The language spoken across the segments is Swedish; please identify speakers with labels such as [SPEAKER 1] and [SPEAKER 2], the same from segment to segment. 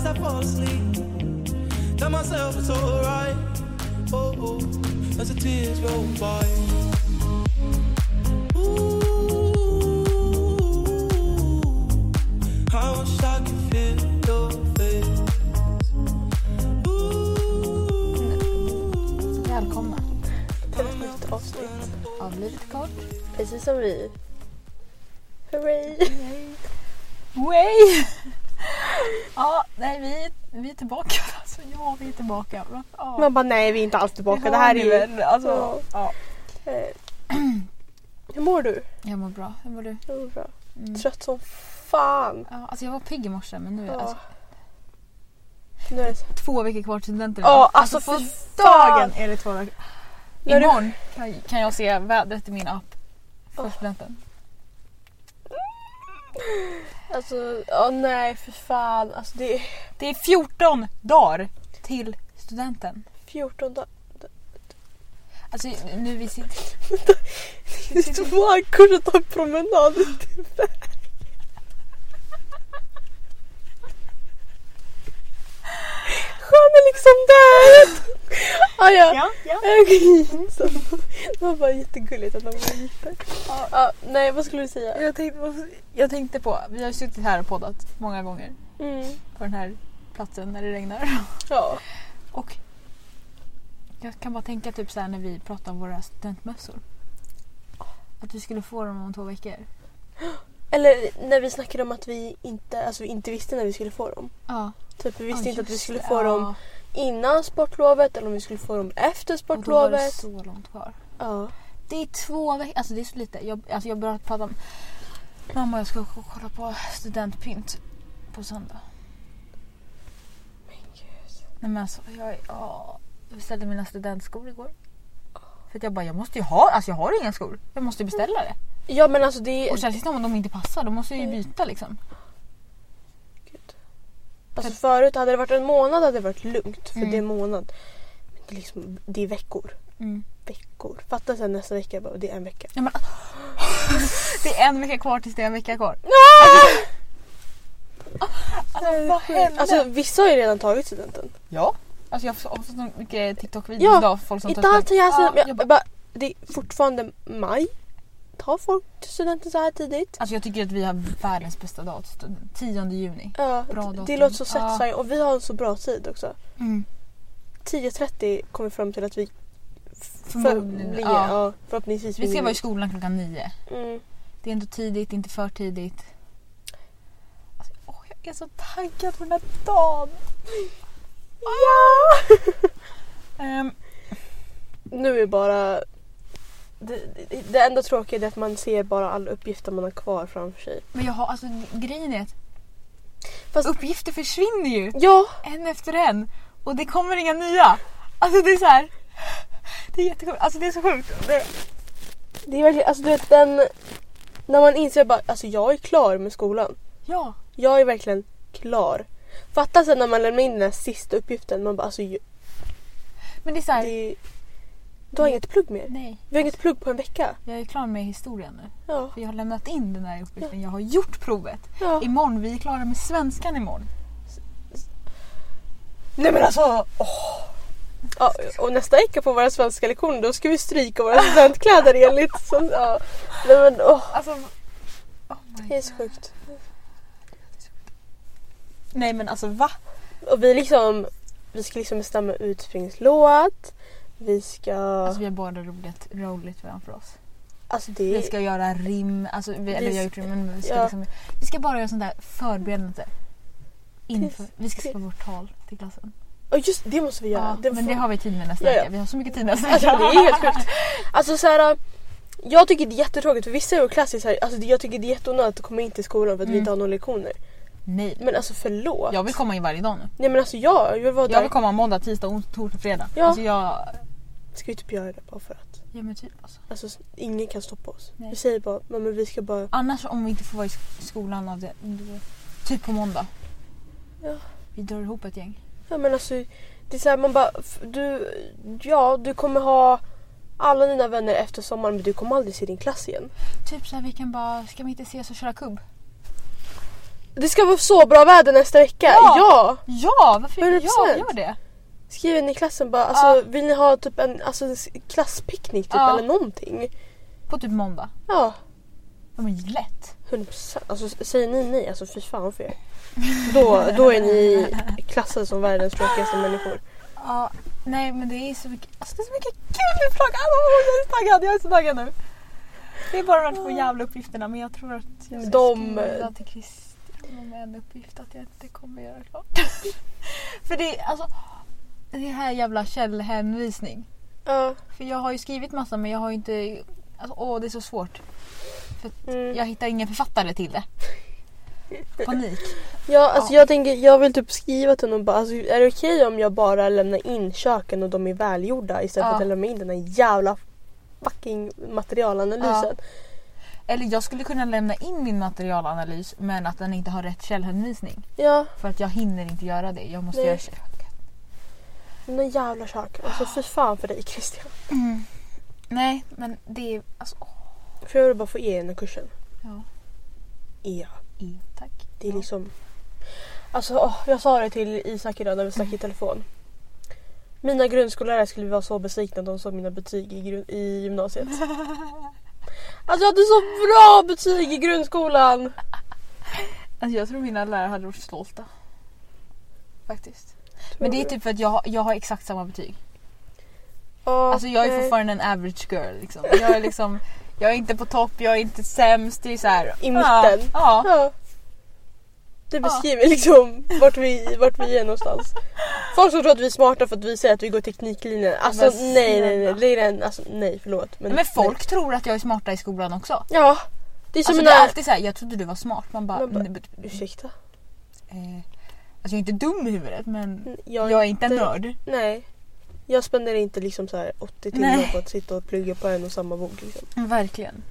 [SPEAKER 1] as I fall asleep. Tell myself it's alright. Oh, oh, as the tears roll by. Ooh, I wish I could feel your face. Ooh,
[SPEAKER 2] Välkomna
[SPEAKER 3] till ett nytt avsnitt.
[SPEAKER 2] av Livet Kort.
[SPEAKER 3] Precis som vi. Hurray!
[SPEAKER 2] Way! Nej vi, vi är tillbaka. Alltså, ja, vi är tillbaka. Ja,
[SPEAKER 3] Man bara nej vi är inte alls tillbaka.
[SPEAKER 2] det
[SPEAKER 3] här är ju...
[SPEAKER 2] alltså,
[SPEAKER 3] Ja.
[SPEAKER 2] ja.
[SPEAKER 3] Hur mår du?
[SPEAKER 2] Jag mår bra. Hur mår du?
[SPEAKER 3] Jag mår bra.
[SPEAKER 2] Mm.
[SPEAKER 3] Trött som fan.
[SPEAKER 2] Ja, alltså jag var pigg i morse men nu
[SPEAKER 3] Ja.
[SPEAKER 2] alltså,
[SPEAKER 3] Nu är det
[SPEAKER 2] två veckor kvar till studenten.
[SPEAKER 3] Ja, alltså,
[SPEAKER 2] på
[SPEAKER 3] fy
[SPEAKER 2] dagen är det två veckor.
[SPEAKER 3] När du-
[SPEAKER 2] Imorgon kan, jag se vädret i min app för
[SPEAKER 3] Åh.
[SPEAKER 2] studenten.
[SPEAKER 3] Alltså, ja nej för fan. Alltså det är
[SPEAKER 2] Det är 14 dagar till studenten.
[SPEAKER 3] 14 dagar.
[SPEAKER 2] Alltså nu vi sitter...
[SPEAKER 3] Det är två veckor att ta en promenad Sjön är liksom där! Ah, ja.
[SPEAKER 2] Ja, ja.
[SPEAKER 3] Så Det var bara jättegulligt att de gick där. Ja, nej vad skulle du säga?
[SPEAKER 2] Jag tänkte, jag tänkte på, vi har suttit här och poddat många gånger
[SPEAKER 3] Mm.
[SPEAKER 2] på den här platsen när det regnar.
[SPEAKER 3] Ja.
[SPEAKER 2] Och jag kan bara tänka typ så här när vi pratar om våra studentmössor. Att vi skulle få dem om två veckor.
[SPEAKER 3] Eller när vi snackade om att vi inte, alltså, vi inte visste när vi skulle få dem.
[SPEAKER 2] Ja.
[SPEAKER 3] Typ vi visste
[SPEAKER 2] Ja,
[SPEAKER 3] inte att vi skulle få dem innan sportlovet eller om vi skulle få dem efter
[SPEAKER 2] Och då var det
[SPEAKER 3] sportlovet.
[SPEAKER 2] så långt kvar.
[SPEAKER 3] Ja.
[SPEAKER 2] Det är två veckor, alltså det är så lite. Jag, alltså jag började prata om mamma jag ska kolla på studentpynt på söndag.
[SPEAKER 3] Men gud.
[SPEAKER 2] Nej men alltså jag, ja, jag beställde mina studentskor igår. För att jag bara, jag måste ju ha, alltså jag har inga skor. Jag måste beställa det.
[SPEAKER 3] Ja men alltså det
[SPEAKER 2] Och
[SPEAKER 3] är...
[SPEAKER 2] särskilt om de inte passar, då måste ju byta liksom.
[SPEAKER 3] Gud. Alltså förut hade det varit en månad hade det varit lugnt. För
[SPEAKER 2] Mm.
[SPEAKER 3] det är en månad. Men det är, liksom, det är veckor.
[SPEAKER 2] Mm.
[SPEAKER 3] Veckor. Fatta sen nästa vecka bara, det är en vecka.
[SPEAKER 2] Ja, men, det är en vecka kvar tills det är en vecka kvar. Alltså, vad hände?
[SPEAKER 3] Alltså vissa har ju redan tagit studenten.
[SPEAKER 2] ja. Alltså jag har fått så mycket TikTok-videos
[SPEAKER 3] Ja,
[SPEAKER 2] idag. Folk som
[SPEAKER 3] Idag tar jag,
[SPEAKER 2] Ja,
[SPEAKER 3] jag,
[SPEAKER 2] bara,
[SPEAKER 3] Det är fortfarande maj. Tar folk studenten så här tidigt?
[SPEAKER 2] Alltså jag tycker att vi har världens bästa dag. 10 juni.
[SPEAKER 3] Ja,
[SPEAKER 2] Bra
[SPEAKER 3] det, det
[SPEAKER 2] datum.
[SPEAKER 3] låter så
[SPEAKER 2] Ja.
[SPEAKER 3] satisfying och vi har en så bra tid också.
[SPEAKER 2] Mm.
[SPEAKER 3] 10.30 kom vi fram till att vi
[SPEAKER 2] Förmodligen,
[SPEAKER 3] för,
[SPEAKER 2] ja.
[SPEAKER 3] ja. förhoppningsvis
[SPEAKER 2] Vi ska vara i skolan klockan nio.
[SPEAKER 3] Mm.
[SPEAKER 2] Det är ändå tidigt, inte för tidigt. Alltså, åh, jag är så taggad på den här dagen.
[SPEAKER 3] Ja!
[SPEAKER 2] Ehm,
[SPEAKER 3] Nu är bara... Det, det, enda tråkiga är att man ser bara alla uppgifter man har kvar framför sig.
[SPEAKER 2] men jag har alltså grejen är att
[SPEAKER 3] Fast,
[SPEAKER 2] uppgifter försvinner ju.
[SPEAKER 3] ja!
[SPEAKER 2] En efter en. Och det kommer inga nya. Alltså det är så här. Det är jättesjukt. Alltså det är så sjukt. Det,
[SPEAKER 3] Det är verkligen, alltså du vet den... När man inser bara, alltså jag är klar med skolan.
[SPEAKER 2] ja.
[SPEAKER 3] Jag är verkligen klar. Fatta sen när man lämnar in den här sista uppgiften, man bara alltså ju-
[SPEAKER 2] Men det är så här.
[SPEAKER 3] det, Du har inget plugg mer?
[SPEAKER 2] Nej.
[SPEAKER 3] Vi har inget plugg på en vecka.
[SPEAKER 2] Jag är klar med historien nu.
[SPEAKER 3] Ja.
[SPEAKER 2] För jag har lämnat in den här uppgiften. Jag har gjort provet.
[SPEAKER 3] ja.
[SPEAKER 2] Imorgon, vi är klara med svenskan imorgon.
[SPEAKER 3] Nej men alltså! åh. Ja, och nästa vecka på våra svenska lektioner då ska vi stryka våra studentkläder enligt som, ja. Nej men åh,
[SPEAKER 2] Alltså. Oh
[SPEAKER 3] det är så sjukt.
[SPEAKER 2] Nej men alltså va?
[SPEAKER 3] Och vi liksom, vi ska liksom bestämma utspringslåt. Vi ska,
[SPEAKER 2] Alltså vi har bara roligt, roligt framför oss.
[SPEAKER 3] alltså det
[SPEAKER 2] Vi ska göra rim, alltså vi, eller vi har gjort rim men vi ska,
[SPEAKER 3] ja.
[SPEAKER 2] liksom, vi ska bara göra sånt där förberedelse. Inför,
[SPEAKER 3] Tills-
[SPEAKER 2] vi ska
[SPEAKER 3] till-
[SPEAKER 2] skriva vårt tal till klassen.
[SPEAKER 3] Ja just det måste vi göra.
[SPEAKER 2] Ja, men det har vi tid med nästa
[SPEAKER 3] Ja,
[SPEAKER 2] vecka. Vi har så mycket tid nästa
[SPEAKER 3] Alltså
[SPEAKER 2] vecka.
[SPEAKER 3] det är helt sjukt. Alltså så här, jag tycker det är jättetråkigt för vissa i vår klass är så här, alltså jag tycker det är jätteonödigt att komma in till skolan för att vi
[SPEAKER 2] Mm.
[SPEAKER 3] inte har några lektioner.
[SPEAKER 2] Nej.
[SPEAKER 3] Men alltså förlåt.
[SPEAKER 2] Jag vill komma in varje dag nu.
[SPEAKER 3] Nej men alltså jag, jag vill vara
[SPEAKER 2] Jag
[SPEAKER 3] där.
[SPEAKER 2] vill komma måndag, tisdag, onsdag, torsdag, fredag.
[SPEAKER 3] Ja.
[SPEAKER 2] Alltså jag...
[SPEAKER 3] Ska vi typ göra det bara för att.
[SPEAKER 2] Ja men typ alltså.
[SPEAKER 3] Alltså ingen kan stoppa oss.
[SPEAKER 2] Nej.
[SPEAKER 3] Vi säger bara, "Nej, men vi ska bara.
[SPEAKER 2] Annars om vi inte får vara i sk- skolan av det, typ på måndag.
[SPEAKER 3] Ja.
[SPEAKER 2] Vi drar ihop ett gäng.
[SPEAKER 3] Ja men alltså det är så här, man bara, du, ja du kommer ha alla dina vänner efter sommaren men du kommer aldrig se din klass igen.
[SPEAKER 2] Typ så här, vi kan bara, ska vi inte ses och köra kubb?
[SPEAKER 3] Det ska vara så bra väder nästa vecka.
[SPEAKER 2] Ja.
[SPEAKER 3] Ja!
[SPEAKER 2] Ja, varför
[SPEAKER 3] 100%.
[SPEAKER 2] ja, gör det?
[SPEAKER 3] Skriv in i klassen bara, alltså
[SPEAKER 2] Ja.
[SPEAKER 3] vill ni ha typ en alltså, en klasspicknick typ
[SPEAKER 2] Ja.
[SPEAKER 3] eller någonting?
[SPEAKER 2] På typ måndag.
[SPEAKER 3] Ja,
[SPEAKER 2] Ja men lätt.
[SPEAKER 3] 100%. Alltså säger ni nej, alltså fy fan för er. Då, då är ni klassade som världens tråkigaste människor.
[SPEAKER 2] Ja, nej men det är så mycket, alltså det är så mycket kul i plugg. Alltså, jag är så taggad, jag är så taggad nu. Det är bara de här två jävla uppgifterna men jag tror att jag ska
[SPEAKER 3] De-
[SPEAKER 2] skriva till Christian om en uppgift att jag inte kommer göra klart. För det är alltså, det här jävla källhänvisning.
[SPEAKER 3] Ja.
[SPEAKER 2] För jag har ju skrivit massa men jag har ju inte, alltså, åh det är så svårt. För
[SPEAKER 3] Mm.
[SPEAKER 2] jag hittar ingen författare till det. Panik.
[SPEAKER 3] Ja, alltså
[SPEAKER 2] Ja.
[SPEAKER 3] jag tänker, jag vill typ skriva till någon bara, alltså, är det okej om jag bara lämnar in köken och de är välgjorda istället
[SPEAKER 2] Ja.
[SPEAKER 3] för att lämna in den här jävla fucking materialanalysen?
[SPEAKER 2] Eller jag skulle kunna lämna in min materialanalys men att den inte har rätt källhänvisning.
[SPEAKER 3] Ja,
[SPEAKER 2] För att jag hinner inte göra det. Jag måste
[SPEAKER 3] Nej.
[SPEAKER 2] göra
[SPEAKER 3] där jävla köken. Alltså fy fan för dig Christian.
[SPEAKER 2] Nej, men det är... Alltså, åh,
[SPEAKER 3] För jag vill bara få E i den här kursen.
[SPEAKER 2] ja.
[SPEAKER 3] E.
[SPEAKER 2] E, tack.
[SPEAKER 3] Det är
[SPEAKER 2] Ja.
[SPEAKER 3] liksom... Alltså åh, jag sa det till Isak idag när vi snackade i telefon. Mina grundskollärare skulle vara så besvikna när de såg mina betyg i, grund- i gymnasiet. Alltså jag hade så bra betyg i grundskolan!
[SPEAKER 2] Alltså, jag tror mina lärare hade varit stolta. Faktiskt. Men det är typ för att jag, jag har exakt samma betyg.
[SPEAKER 3] Ja,
[SPEAKER 2] Alltså jag är
[SPEAKER 3] nej.
[SPEAKER 2] fortfarande en average girl. Liksom. Jag är liksom... Jag är inte på topp, jag är inte sämst. Det är så här,
[SPEAKER 3] I
[SPEAKER 2] ja,
[SPEAKER 3] mitten.
[SPEAKER 2] Ja.
[SPEAKER 3] Ja. Det beskriver liksom vart vi, vart vi är någonstans. Folk som tror att vi är smarta för att vi säger att vi går tekniklinjen. Alltså
[SPEAKER 2] Men
[SPEAKER 3] nej nej nej. en, alltså, nej förlåt.
[SPEAKER 2] Men folk tror att jag är smarta i skolan också.
[SPEAKER 3] Nej. Ja. Det är som
[SPEAKER 2] Alltså,
[SPEAKER 3] en
[SPEAKER 2] det är alltid så här, jag trodde du var smart. Man bara...
[SPEAKER 3] Man bara,
[SPEAKER 2] "Nej, men-
[SPEAKER 3] Ursäkta?
[SPEAKER 2] Eh, alltså jag är inte dum i huvudet men
[SPEAKER 3] Jag,
[SPEAKER 2] jag är inte en nörd.
[SPEAKER 3] Nej. Jag spenderar inte liksom så här 80 timmar
[SPEAKER 2] Nej.
[SPEAKER 3] på att sitta och plugga på en och samma bok. Liksom.
[SPEAKER 2] Verkligen.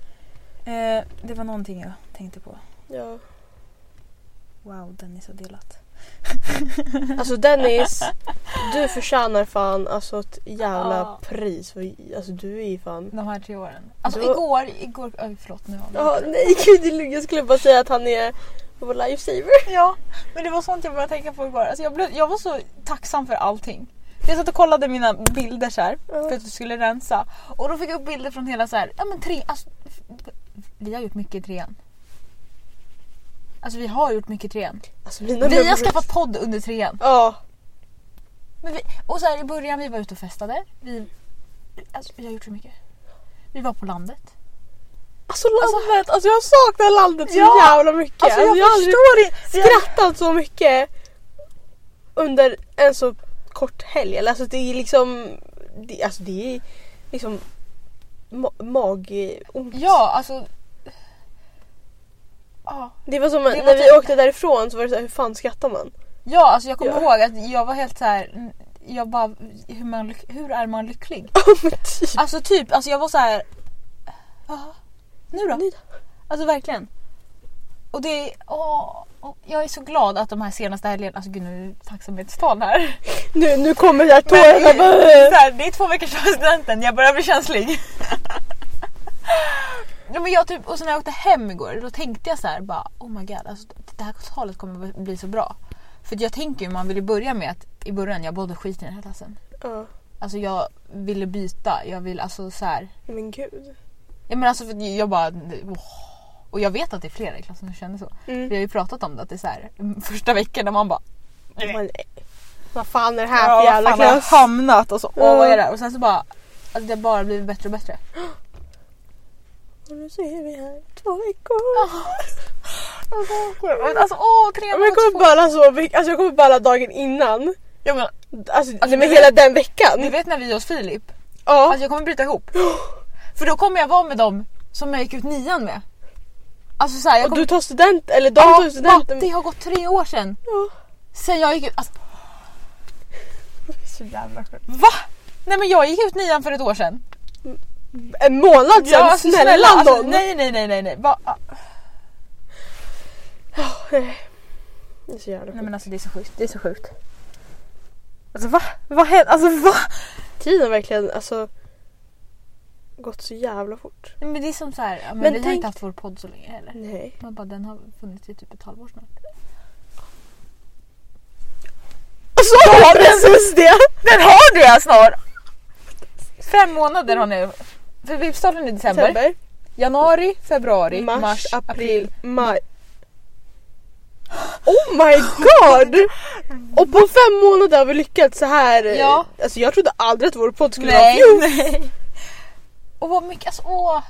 [SPEAKER 2] Eh, det var någonting jag tänkte på.
[SPEAKER 3] Ja.
[SPEAKER 2] Wow, Dennis har delat.
[SPEAKER 3] Alltså Dennis, du förtjänar fan alltså ett jävla
[SPEAKER 2] Ja.
[SPEAKER 3] pris. För, alltså du är ju fan...
[SPEAKER 2] De här tre åren. Alltså
[SPEAKER 3] Då-
[SPEAKER 2] igår, igår, oj förlåt nu har
[SPEAKER 3] Ja, nej gud det är lugnt. jag skulle bara säga att han är vår lifesaver.
[SPEAKER 2] Ja, men det var sånt jag började tänka på igår. Alltså jag, blev, jag var så tacksam för allting. Jag satt och kollade mina bilder så här för att jag skulle rensa. Och då fick jag upp bilder från hela så här, ja men tre, alltså, vi har gjort mycket i trean. Alltså vi har gjort mycket i trean.
[SPEAKER 3] Alltså
[SPEAKER 2] Vi har skaffat podd under trean.
[SPEAKER 3] Ja.
[SPEAKER 2] Men vi, och så här, i början vi var ute och festade. Vi, alltså, vi har gjort så mycket. Vi var på landet.
[SPEAKER 3] Alltså landet, alltså, jag saknar landet så
[SPEAKER 2] Ja.
[SPEAKER 3] jävla mycket.
[SPEAKER 2] Alltså, jag
[SPEAKER 3] har aldrig
[SPEAKER 2] förstår har-
[SPEAKER 3] skrattat så mycket under en så kort helg. Alltså det är liksom, det, alltså det är liksom ma- magont.
[SPEAKER 2] Ja, alltså. Ja,
[SPEAKER 3] Det var som
[SPEAKER 2] Det
[SPEAKER 3] när
[SPEAKER 2] var
[SPEAKER 3] vi
[SPEAKER 2] typ-
[SPEAKER 3] åkte därifrån så var det så här, hur fan skrattar man?
[SPEAKER 2] ja alltså jag kommer
[SPEAKER 3] Ja.
[SPEAKER 2] ihåg att jag var helt så här. Jag bara, hur, man, hur är man lycklig?
[SPEAKER 3] Men typ.
[SPEAKER 2] Alltså typ, alltså jag var så här. "Ja, Nu då?
[SPEAKER 3] Nu då?
[SPEAKER 2] Alltså verkligen. Och det, åh, åh, jag är så glad att de här senaste helgerna, alltså gud nu är det tacksamhetstal här.
[SPEAKER 3] Nu, nu kommer det här tårarna. bara-
[SPEAKER 2] är så här, det är två veckor kvar studenten, jag börjar bli känslig. ja, men jag typ, och så när jag åkte hem igår då tänkte jag så här bara oh my god, alltså, det här talet kommer bli så bra. För jag tänker ju, man vill ju börja med att i början jag bodde skit i den här klassen.
[SPEAKER 3] Ja,
[SPEAKER 2] Alltså jag ville byta, jag vill alltså så här.
[SPEAKER 3] men gud.
[SPEAKER 2] Ja men alltså för jag bara åh. Och jag vet att det är flera i klassen som känner så. Vi
[SPEAKER 3] Mm.
[SPEAKER 2] har ju pratat om det att det är så här första veckan när man bara
[SPEAKER 3] Man, vad fan är det här
[SPEAKER 2] Ja,
[SPEAKER 3] för jävla
[SPEAKER 2] fan, har jag
[SPEAKER 3] klass?
[SPEAKER 2] hamnat och så åh vad är det? Och sen så bara alltså, det har bara blivit bättre och bättre.
[SPEAKER 3] Och nu så är vi här två veckor.
[SPEAKER 2] Alltså åh tre
[SPEAKER 3] Men jag kommer balla så mycket, alltså jag kommer balla dagen innan.
[SPEAKER 2] ja, men,
[SPEAKER 3] Alltså,
[SPEAKER 2] Alltså,
[SPEAKER 3] men hela
[SPEAKER 2] vet-
[SPEAKER 3] den veckan.
[SPEAKER 2] Du vet när vi är hos Filip?
[SPEAKER 3] Ja.
[SPEAKER 2] Alltså jag kommer bryta ihop. För då kommer jag vara med dem som jag gick ut nian med. Alltså såhär, jag
[SPEAKER 3] och
[SPEAKER 2] kommer...
[SPEAKER 3] du tar student, eller de
[SPEAKER 2] Ja,
[SPEAKER 3] tar studenten.
[SPEAKER 2] va? Det har gått tre år sedan.
[SPEAKER 3] Ja.
[SPEAKER 2] Sen jag gick ut. Alltså,
[SPEAKER 3] Så jävla sjukt.
[SPEAKER 2] va? Nej men jag gick ut nian för ett år sedan.
[SPEAKER 3] En månad sen,
[SPEAKER 2] alltså,
[SPEAKER 3] snälla,
[SPEAKER 2] alltså,
[SPEAKER 3] någon.
[SPEAKER 2] nej nej nej nej nej. Va? ah.
[SPEAKER 3] Det är så jävla
[SPEAKER 2] Nej
[SPEAKER 3] sjukt.
[SPEAKER 2] men alltså det är så sjukt. Det är så sjukt. Alltså va? Vad hände? Alltså va?
[SPEAKER 3] Tiden verkligen, alltså. Gått så jävla fort.
[SPEAKER 2] Men det är som så här, ja, men,
[SPEAKER 3] Men
[SPEAKER 2] vi har
[SPEAKER 3] tänk-
[SPEAKER 2] inte haft vår podd så länge heller.
[SPEAKER 3] Nej.
[SPEAKER 2] Man bara, den har funnits i typ ett halvår snart.
[SPEAKER 3] Så har precis det!
[SPEAKER 2] Den har du ja snart! Fem månader har ni. För vi startade i december.
[SPEAKER 3] December,
[SPEAKER 2] Januari, februari,
[SPEAKER 3] mars,
[SPEAKER 2] mars,
[SPEAKER 3] april, maj. Oh my god! Och på fem månader har vi lyckats så här.
[SPEAKER 2] Ja.
[SPEAKER 3] Alltså jag trodde aldrig att vår podd skulle
[SPEAKER 2] Nej,
[SPEAKER 3] vara
[SPEAKER 2] nej. Och vad mycket, alltså åh.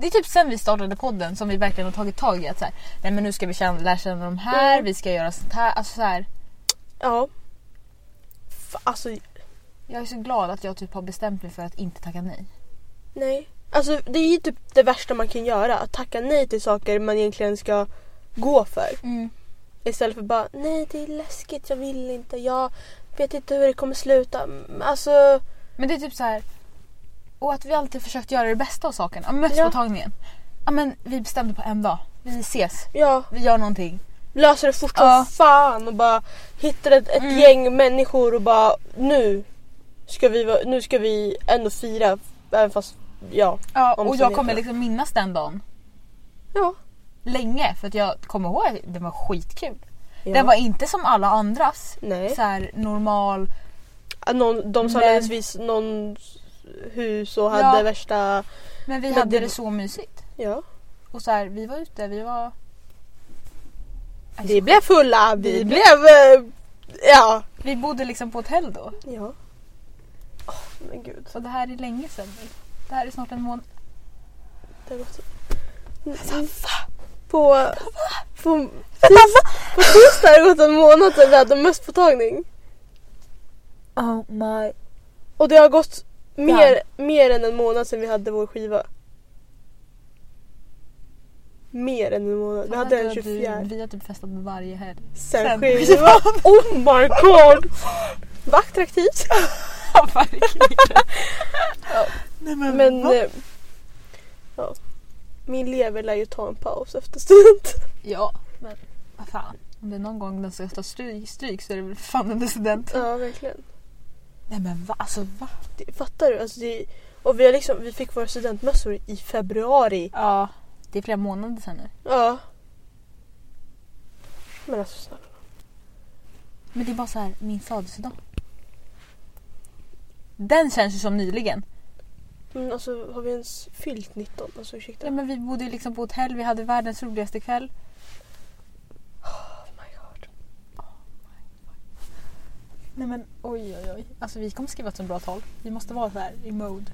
[SPEAKER 2] Det är typ sen vi startade podden som vi verkligen har tagit tag i att så här, nej men nu ska vi känna, lära känna de här,
[SPEAKER 3] Mm.
[SPEAKER 2] vi ska göra sånt här. Alltså så här,
[SPEAKER 3] Ja. Fa- Alltså
[SPEAKER 2] jag är så glad att jag typ har bestämt mig för att inte tacka nej.
[SPEAKER 3] nej. Alltså det är ju typ det värsta man kan göra. Att tacka nej till saker man egentligen ska gå för. Istället för bara nej det är läskigt, jag vill inte, jag vet inte hur det kommer sluta. Mm, Alltså
[SPEAKER 2] Men det är typ så här. Och att vi alltid försökt göra det bästa av saken. Ja, Mösspåtagningen. Ja men vi bestämde på en dag. Vi ses.
[SPEAKER 3] ja,
[SPEAKER 2] Vi gör någonting.
[SPEAKER 3] löser det fort
[SPEAKER 2] Ja.
[SPEAKER 3] som fan och bara hittar ett, ett
[SPEAKER 2] Mm.
[SPEAKER 3] gäng människor och bara nu ska vi, nu ska vi ändå fira även fast ja.
[SPEAKER 2] Ja, och jag kommer liksom minnas den dagen
[SPEAKER 3] Ja.
[SPEAKER 2] länge. För att jag kommer ihåg att den var skitkul.
[SPEAKER 3] ja.
[SPEAKER 2] Den var inte som alla andras.
[SPEAKER 3] Nej.
[SPEAKER 2] Så här normal.
[SPEAKER 3] Någon, de sa
[SPEAKER 2] Men-
[SPEAKER 3] någon hus och
[SPEAKER 2] Ja.
[SPEAKER 3] hade värsta...
[SPEAKER 2] Men vi
[SPEAKER 3] Men
[SPEAKER 2] hade
[SPEAKER 3] det-
[SPEAKER 2] det... så mysigt.
[SPEAKER 3] Ja.
[SPEAKER 2] Och så här, vi var ute, vi var...
[SPEAKER 3] Vi blev fulla, vi
[SPEAKER 2] Vi
[SPEAKER 3] blev... eh, Ja.
[SPEAKER 2] Vi bodde liksom på hotell då.
[SPEAKER 3] Ja. Åh, men gud.
[SPEAKER 2] Så det här är länge sedan nu. Det här är snart en månad.
[SPEAKER 3] Det har gått... Mm. På... På, på tisdag har det gått en månad sedan vi hade mösspåtagning.
[SPEAKER 2] Oh my.
[SPEAKER 3] Och det har gått mer, mer än en månad sedan vi hade vår skiva. Mer än en månad. Vi hade den 24.
[SPEAKER 2] Vi har typ festat varje helg.
[SPEAKER 3] Sen
[SPEAKER 2] sen
[SPEAKER 3] skivan. Oh my god! Vad attraktivt.
[SPEAKER 2] Ja, verkligen. Nej,
[SPEAKER 3] Men...
[SPEAKER 2] va?
[SPEAKER 3] eh, Ja. Min lever lär ju ta en paus efter student.
[SPEAKER 2] Ja, men vad fan. Om det är någon gång den ska ta stryk, stryk så är det väl fan under student.
[SPEAKER 3] Ja, verkligen.
[SPEAKER 2] Nej men va? Alltså va?
[SPEAKER 3] Det, fattar du? Alltså det, och vi, har liksom, vi fick våra studentmössor i februari.
[SPEAKER 2] Ja. Det är flera månader sedan nu.
[SPEAKER 3] Ja. Men alltså snälla.
[SPEAKER 2] Men det är bara så här, min födelsedag. Den känns ju som nyligen.
[SPEAKER 3] Men alltså har vi ens fyllt 19? Alltså ursäkta.
[SPEAKER 2] Ja, men vi bodde ju liksom på hotell, vi hade världens roligaste kväll.
[SPEAKER 3] Oh my god.
[SPEAKER 2] Nej men oj oj oj. Alltså vi kommer skriva ett så bra tal. Vi måste vara så här i mode.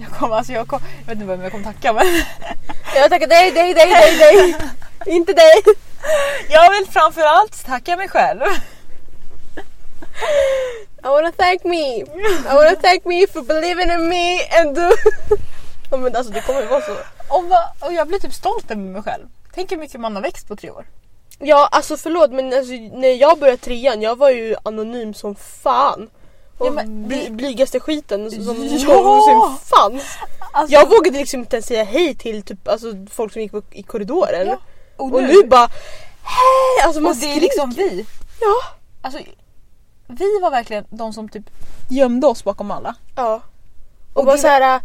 [SPEAKER 2] Jag kommer, alltså jag kommer, jag vet inte vem jag kommer tacka men.
[SPEAKER 3] Jag tackar dig, dig, dig, dig, dig. Inte dig.
[SPEAKER 2] Jag vill framförallt tacka mig själv.
[SPEAKER 3] I wanna thank me. I wanna thank me for believing in me and do... ja men alltså det kommer ju vara så.
[SPEAKER 2] Och, va, och jag blir typ stolt över mig själv. Tänk hur mycket man har växt på tre år.
[SPEAKER 3] Ja alltså förlåt men alltså, när jag började trean jag var ju anonym som fan. Och
[SPEAKER 2] Ja, men
[SPEAKER 3] bly, blygaste skiten som
[SPEAKER 2] Ja!
[SPEAKER 3] någonsin fanns.
[SPEAKER 2] Alltså,
[SPEAKER 3] Jag vågade liksom inte ens säga hej till typ, alltså, folk som gick på, i korridoren.
[SPEAKER 2] Ja, och,
[SPEAKER 3] Och
[SPEAKER 2] nu,
[SPEAKER 3] nu bara hej! Alltså man
[SPEAKER 2] och det är
[SPEAKER 3] skriker.
[SPEAKER 2] liksom vi.
[SPEAKER 3] Ja.
[SPEAKER 2] Alltså, vi var verkligen de som typ gömde oss bakom alla.
[SPEAKER 3] ja. Och,
[SPEAKER 2] Och
[SPEAKER 3] bara så här,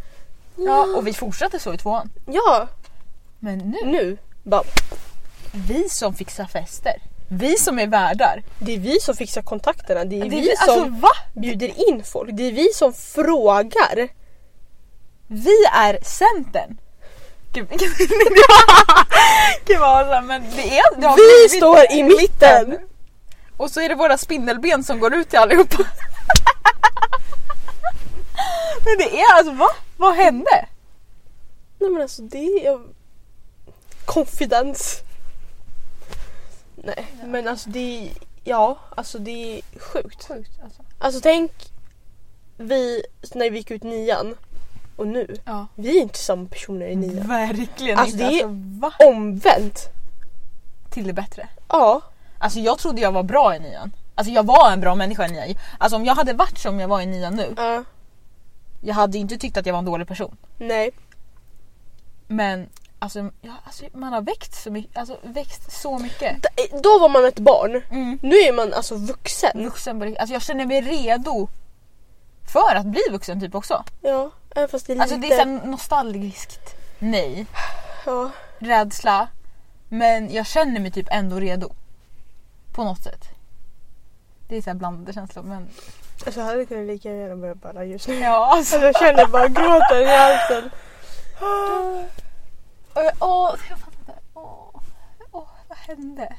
[SPEAKER 2] Ja, och vi fortsatte så i tvåan.
[SPEAKER 3] ja
[SPEAKER 2] Men nu,
[SPEAKER 3] nu. Bara,
[SPEAKER 2] vi som fixar fester. Vi som är värdar.
[SPEAKER 3] det är vi som fixar kontakterna. Det är,
[SPEAKER 2] Det är
[SPEAKER 3] vi
[SPEAKER 2] vi,
[SPEAKER 3] som
[SPEAKER 2] alltså va?
[SPEAKER 3] bjuder in folk. Det är vi som frågar.
[SPEAKER 2] Vi är Centern. Gud, Gud, Gud vad men det är... det
[SPEAKER 3] Vi
[SPEAKER 2] blivit
[SPEAKER 3] står i mitten.
[SPEAKER 2] Och så är det våra spindelben som går ut till allihopa. Men det är alltså va? Vad hände?
[SPEAKER 3] Nej men alltså det är... Confidence. Nej men alltså det är... Ja, alltså det är sjukt.
[SPEAKER 2] Sjukt alltså.
[SPEAKER 3] Alltså tänk vi när vi gick ut nian och nu.
[SPEAKER 2] Ja.
[SPEAKER 3] Vi är inte samma personer i nian.
[SPEAKER 2] Verkligen
[SPEAKER 3] Alltså,
[SPEAKER 2] inte.
[SPEAKER 3] det är-
[SPEAKER 2] Alltså?
[SPEAKER 3] Omvänt.
[SPEAKER 2] Till det bättre.
[SPEAKER 3] Ja.
[SPEAKER 2] Alltså jag trodde jag var bra i nian. Alltså jag var en bra människa i nian. Alltså om jag hade varit som jag var i nian nu.
[SPEAKER 3] ja.
[SPEAKER 2] Jag hade inte tyckt att jag var en dålig person.
[SPEAKER 3] Nej.
[SPEAKER 2] Men alltså, ja, alltså man har växt så mycket. Alltså växt så mycket.
[SPEAKER 3] D- Då var man ett barn.
[SPEAKER 2] Mm.
[SPEAKER 3] Nu är man alltså vuxen.
[SPEAKER 2] Vuxen på. Alltså jag känner mig redo För att bli vuxen typ också.
[SPEAKER 3] Ja, även fast det är
[SPEAKER 2] Alltså
[SPEAKER 3] lite...
[SPEAKER 2] det är så nostalgiskt nej.
[SPEAKER 3] ja.
[SPEAKER 2] Rädsla. Men jag känner mig typ ändå redo. På något sätt. Det är så här blandade känslor men
[SPEAKER 3] Alltså jag hade kunnat lika gärna börja balla just nu.
[SPEAKER 2] ja alltså.
[SPEAKER 3] Alltså jag känner bara gråten i halsen.
[SPEAKER 2] Och jag, åh, jag fattar inte. Åh, åh, vad hände?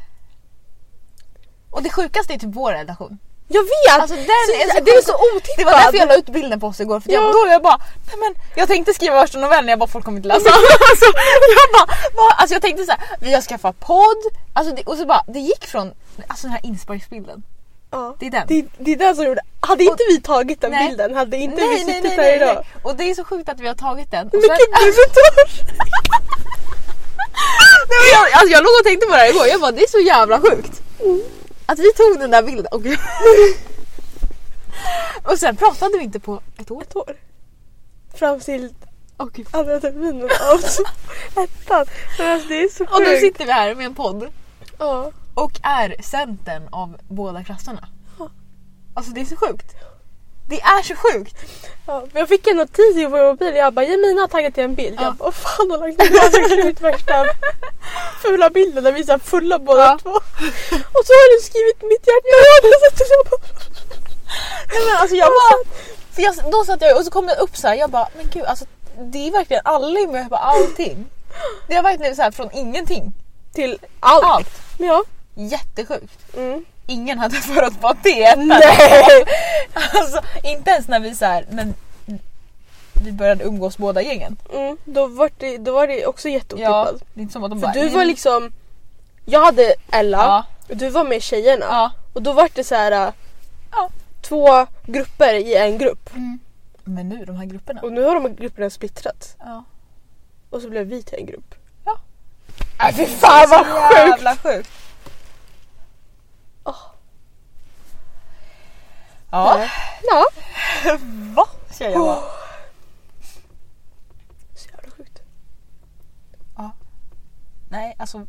[SPEAKER 2] Och det sjukaste är typ vår relation.
[SPEAKER 3] Jag vet!
[SPEAKER 2] Alltså den
[SPEAKER 3] Så-
[SPEAKER 2] är så
[SPEAKER 3] det är så otippat!
[SPEAKER 2] Det var därför jag la ut bilden på oss igår. För
[SPEAKER 3] Ja.
[SPEAKER 2] jag, då jag bara, nej men jag tänkte skriva värsta novellen, jag bara folk kommer inte läsa. alltså, jag, bara, vad- alltså jag tänkte så här, vi har skaffat podd. Alltså det, och så bara, det gick från alltså den här inspelningsbilden.
[SPEAKER 3] Ja.
[SPEAKER 2] Det är den.
[SPEAKER 3] Det, det är den som gjorde... Hade inte vi tagit den
[SPEAKER 2] Nej.
[SPEAKER 3] bilden hade inte
[SPEAKER 2] nej,
[SPEAKER 3] vi suttit
[SPEAKER 2] nej,
[SPEAKER 3] här idag.
[SPEAKER 2] Och det är så sjukt att vi har tagit den. Och
[SPEAKER 3] Men
[SPEAKER 2] sen! Nej, men jag, alltså jag låg och tänkte på det här igår, jag bara det är så jävla sjukt. Att vi tog den där bilden och, och sen pratade vi inte på ett år.
[SPEAKER 3] Ett år. Fram till
[SPEAKER 2] gud.
[SPEAKER 3] andra terminen av ettan. Alltså det är så sjukt.
[SPEAKER 2] Och nu sitter vi här med en podd
[SPEAKER 3] Ja.
[SPEAKER 2] Och är centern av båda klasserna. Alltså det är så sjukt. Det är så sjukt.
[SPEAKER 3] Ja, jag fick en notis i vår mobil. Jag bara Jemina har taggat till en bild.
[SPEAKER 2] Ja.
[SPEAKER 3] Jag bara fan har lagt ut värsta fula bilden där vi är så fulla båda
[SPEAKER 2] Ja.
[SPEAKER 3] två. Och så har du skrivit mitt hjärta. Ja. Och så jag bara,
[SPEAKER 2] Nej, men alltså jag bara, för jag, då satt jag och så kom det upp så här, jag bara men gud alltså det är verkligen alla med på allting. Det är verkligen så här från ingenting.
[SPEAKER 3] till allt.
[SPEAKER 2] Allt.
[SPEAKER 3] Ja.
[SPEAKER 2] Jättesjukt.
[SPEAKER 3] Mm.
[SPEAKER 2] Ingen hade förutspått det.
[SPEAKER 3] Nej.
[SPEAKER 2] Alltså inte ens när vi så här, men vi började umgås båda gängen.
[SPEAKER 3] Mm. Då, var det, då var det också
[SPEAKER 2] Ja,
[SPEAKER 3] jätteotippat.
[SPEAKER 2] det är inte som att de
[SPEAKER 3] För
[SPEAKER 2] bara...
[SPEAKER 3] du var liksom, jag hade Ella
[SPEAKER 2] Ja,
[SPEAKER 3] och du var med tjejerna.
[SPEAKER 2] ja.
[SPEAKER 3] Och då var det så här
[SPEAKER 2] Ja.
[SPEAKER 3] två grupper i en grupp.
[SPEAKER 2] Mm. Men nu de här grupperna.
[SPEAKER 3] Och nu har de här grupperna splittrats.
[SPEAKER 2] Ja.
[SPEAKER 3] Och så blev vi till en grupp.
[SPEAKER 2] Ja.
[SPEAKER 3] Äh, fy fan vad sjukt!
[SPEAKER 2] Jävla sjukt.
[SPEAKER 3] Åh.
[SPEAKER 2] Ja.
[SPEAKER 3] Ja.
[SPEAKER 2] Va? Säger jag bara.
[SPEAKER 3] Så jävla sjukt.
[SPEAKER 2] Nej alltså.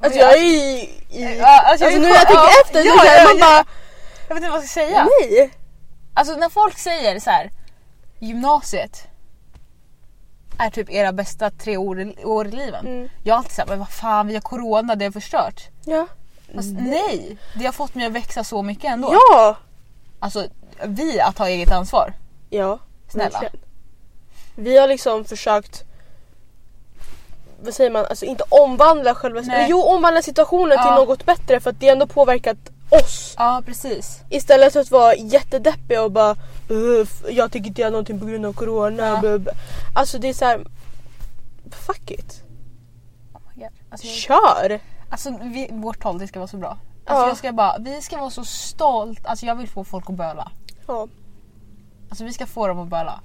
[SPEAKER 3] Alltså jag är i... i
[SPEAKER 2] Ja, alltså,
[SPEAKER 3] alltså,
[SPEAKER 2] är
[SPEAKER 3] nu när jag tänker
[SPEAKER 2] ja,
[SPEAKER 3] efter
[SPEAKER 2] ja,
[SPEAKER 3] så känner
[SPEAKER 2] ja,
[SPEAKER 3] man
[SPEAKER 2] ja.
[SPEAKER 3] bara
[SPEAKER 2] Jag vet inte vad jag ska säga.
[SPEAKER 3] nej.
[SPEAKER 2] Alltså när folk säger så här. Gymnasiet är typ era bästa tre år, i- år i livet.
[SPEAKER 3] Mm.
[SPEAKER 2] Jag är alltid såhär, men vad fan vi har corona, det har förstört.
[SPEAKER 3] Ja.
[SPEAKER 2] Fast nej, det har fått mig att växa så mycket ändå.
[SPEAKER 3] Ja!
[SPEAKER 2] Alltså vi att ta eget ansvar.
[SPEAKER 3] Ja.
[SPEAKER 2] Snälla.
[SPEAKER 3] verkligen. Vi har liksom försökt vad säger man, alltså inte omvandla själva
[SPEAKER 2] Nej.
[SPEAKER 3] Jo omvandla situationen till
[SPEAKER 2] Ja.
[SPEAKER 3] något bättre för att det ändå påverkat oss.
[SPEAKER 2] Ja precis.
[SPEAKER 3] Istället för att vara jättedeppiga och bara "Uff, jag tänker inte göra någonting på grund av corona.
[SPEAKER 2] Ja.
[SPEAKER 3] blah, blah." Alltså det är så här. Fuck it.
[SPEAKER 2] Oh. Alltså,
[SPEAKER 3] Kör!
[SPEAKER 2] Alltså vi, vårt tal det ska vara så bra. Alltså
[SPEAKER 3] Ja.
[SPEAKER 2] jag ska bara, vi ska vara så stolt. Alltså jag vill få folk att böla.
[SPEAKER 3] Ja.
[SPEAKER 2] Alltså vi ska få dem att böla.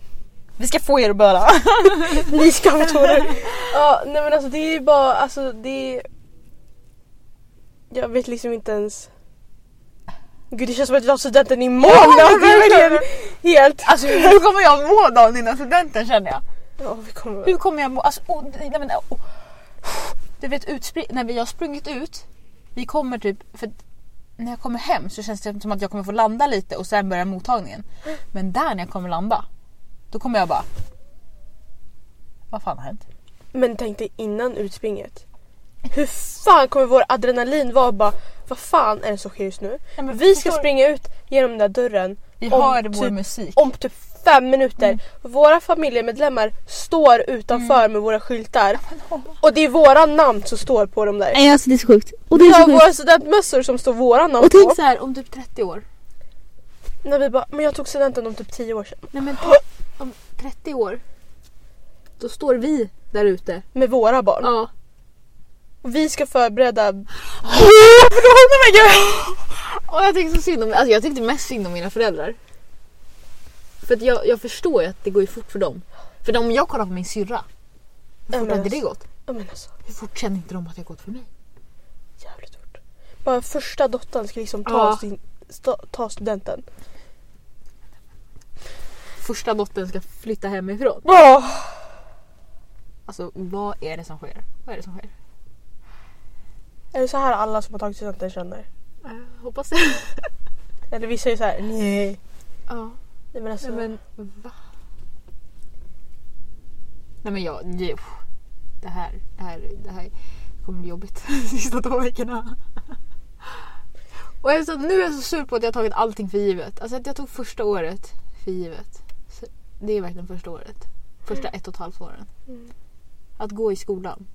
[SPEAKER 2] Vi ska få er att böla.
[SPEAKER 3] Ni ska få tårar. ja nej men alltså det är ju bara alltså det är... Jag vet liksom inte ens. Gud det känns som att jag har studenten imorgon.
[SPEAKER 2] Ja,
[SPEAKER 3] det är
[SPEAKER 2] verkligen
[SPEAKER 3] helt...
[SPEAKER 2] Alltså hur kommer jag må dagen innan studenten känner jag?
[SPEAKER 3] Ja, vi kommer...
[SPEAKER 2] Hur kommer jag må? Alltså, oh, nej, men, oh. Du vet när vi har sprungit ut. Vi kommer typ, för när jag kommer hem så känns det som att jag kommer få landa lite och sen börja mottagningen. Men där när jag kommer landa. Då kommer jag bara. Vad fan har hänt?
[SPEAKER 3] Men tänk dig innan utspringet. Hur fan kommer vår adrenalin vara bara vad fan är det som sker just nu?
[SPEAKER 2] Ja,
[SPEAKER 3] Vi ska springa ut genom den där dörren
[SPEAKER 2] Vi
[SPEAKER 3] om
[SPEAKER 2] hör vår
[SPEAKER 3] typ-
[SPEAKER 2] musik.
[SPEAKER 3] om typ fem minuter.
[SPEAKER 2] Mm.
[SPEAKER 3] Våra familjemedlemmar står utanför med våra skyltar. Och det är våra namn som står på dem där.
[SPEAKER 4] Nej alltså det är så sjukt. Och det är så sjukt.
[SPEAKER 3] våra studentmössor som står våra namn
[SPEAKER 2] Och
[SPEAKER 3] på.
[SPEAKER 2] tänk så här om typ 30 år.
[SPEAKER 3] När vi bara, men jag tog studenten om typ 10 år sedan.
[SPEAKER 2] Nej men om 30 år. Då står vi där ute.
[SPEAKER 3] Med våra barn.
[SPEAKER 2] Ja.
[SPEAKER 3] Och vi ska förbereda...
[SPEAKER 2] Men gud! Och jag tyckte så synd om, alltså jag tyckte mest synd om mina föräldrar. För att jag, jag förstår ju att det går ju fort för dem. För om jag kollar på min syrra. Hur
[SPEAKER 3] Ja,
[SPEAKER 2] fort
[SPEAKER 3] men
[SPEAKER 2] hade det
[SPEAKER 3] alltså-
[SPEAKER 2] gått?
[SPEAKER 3] Ja men alltså,
[SPEAKER 2] Hur fort känner inte de att det har gått för mig?
[SPEAKER 3] jävligt fort. Bara första dottern ska liksom ta,
[SPEAKER 2] Ja.
[SPEAKER 3] sin, sta, ta studenten.
[SPEAKER 2] Första dottern ska flytta hemifrån.
[SPEAKER 3] Oh.
[SPEAKER 2] Alltså vad är det som sker? Vad är det som sker?
[SPEAKER 3] Är det så här alla som har tagit studenten känner?
[SPEAKER 2] Jag hoppas det.
[SPEAKER 3] Eller vissa är ju såhär nej.
[SPEAKER 2] Ja.
[SPEAKER 3] Nej men alltså.
[SPEAKER 2] Nej men va? Nej men jag. Det här, det här, det här kommer bli jobbigt de sista två veckorna. Och jag så, nu är jag så sur på att jag tagit allting för givet. Alltså att jag tog första året för givet. Så det är verkligen första året. Första ett och ett halvt åren.
[SPEAKER 3] Mm.
[SPEAKER 2] Att gå i skolan.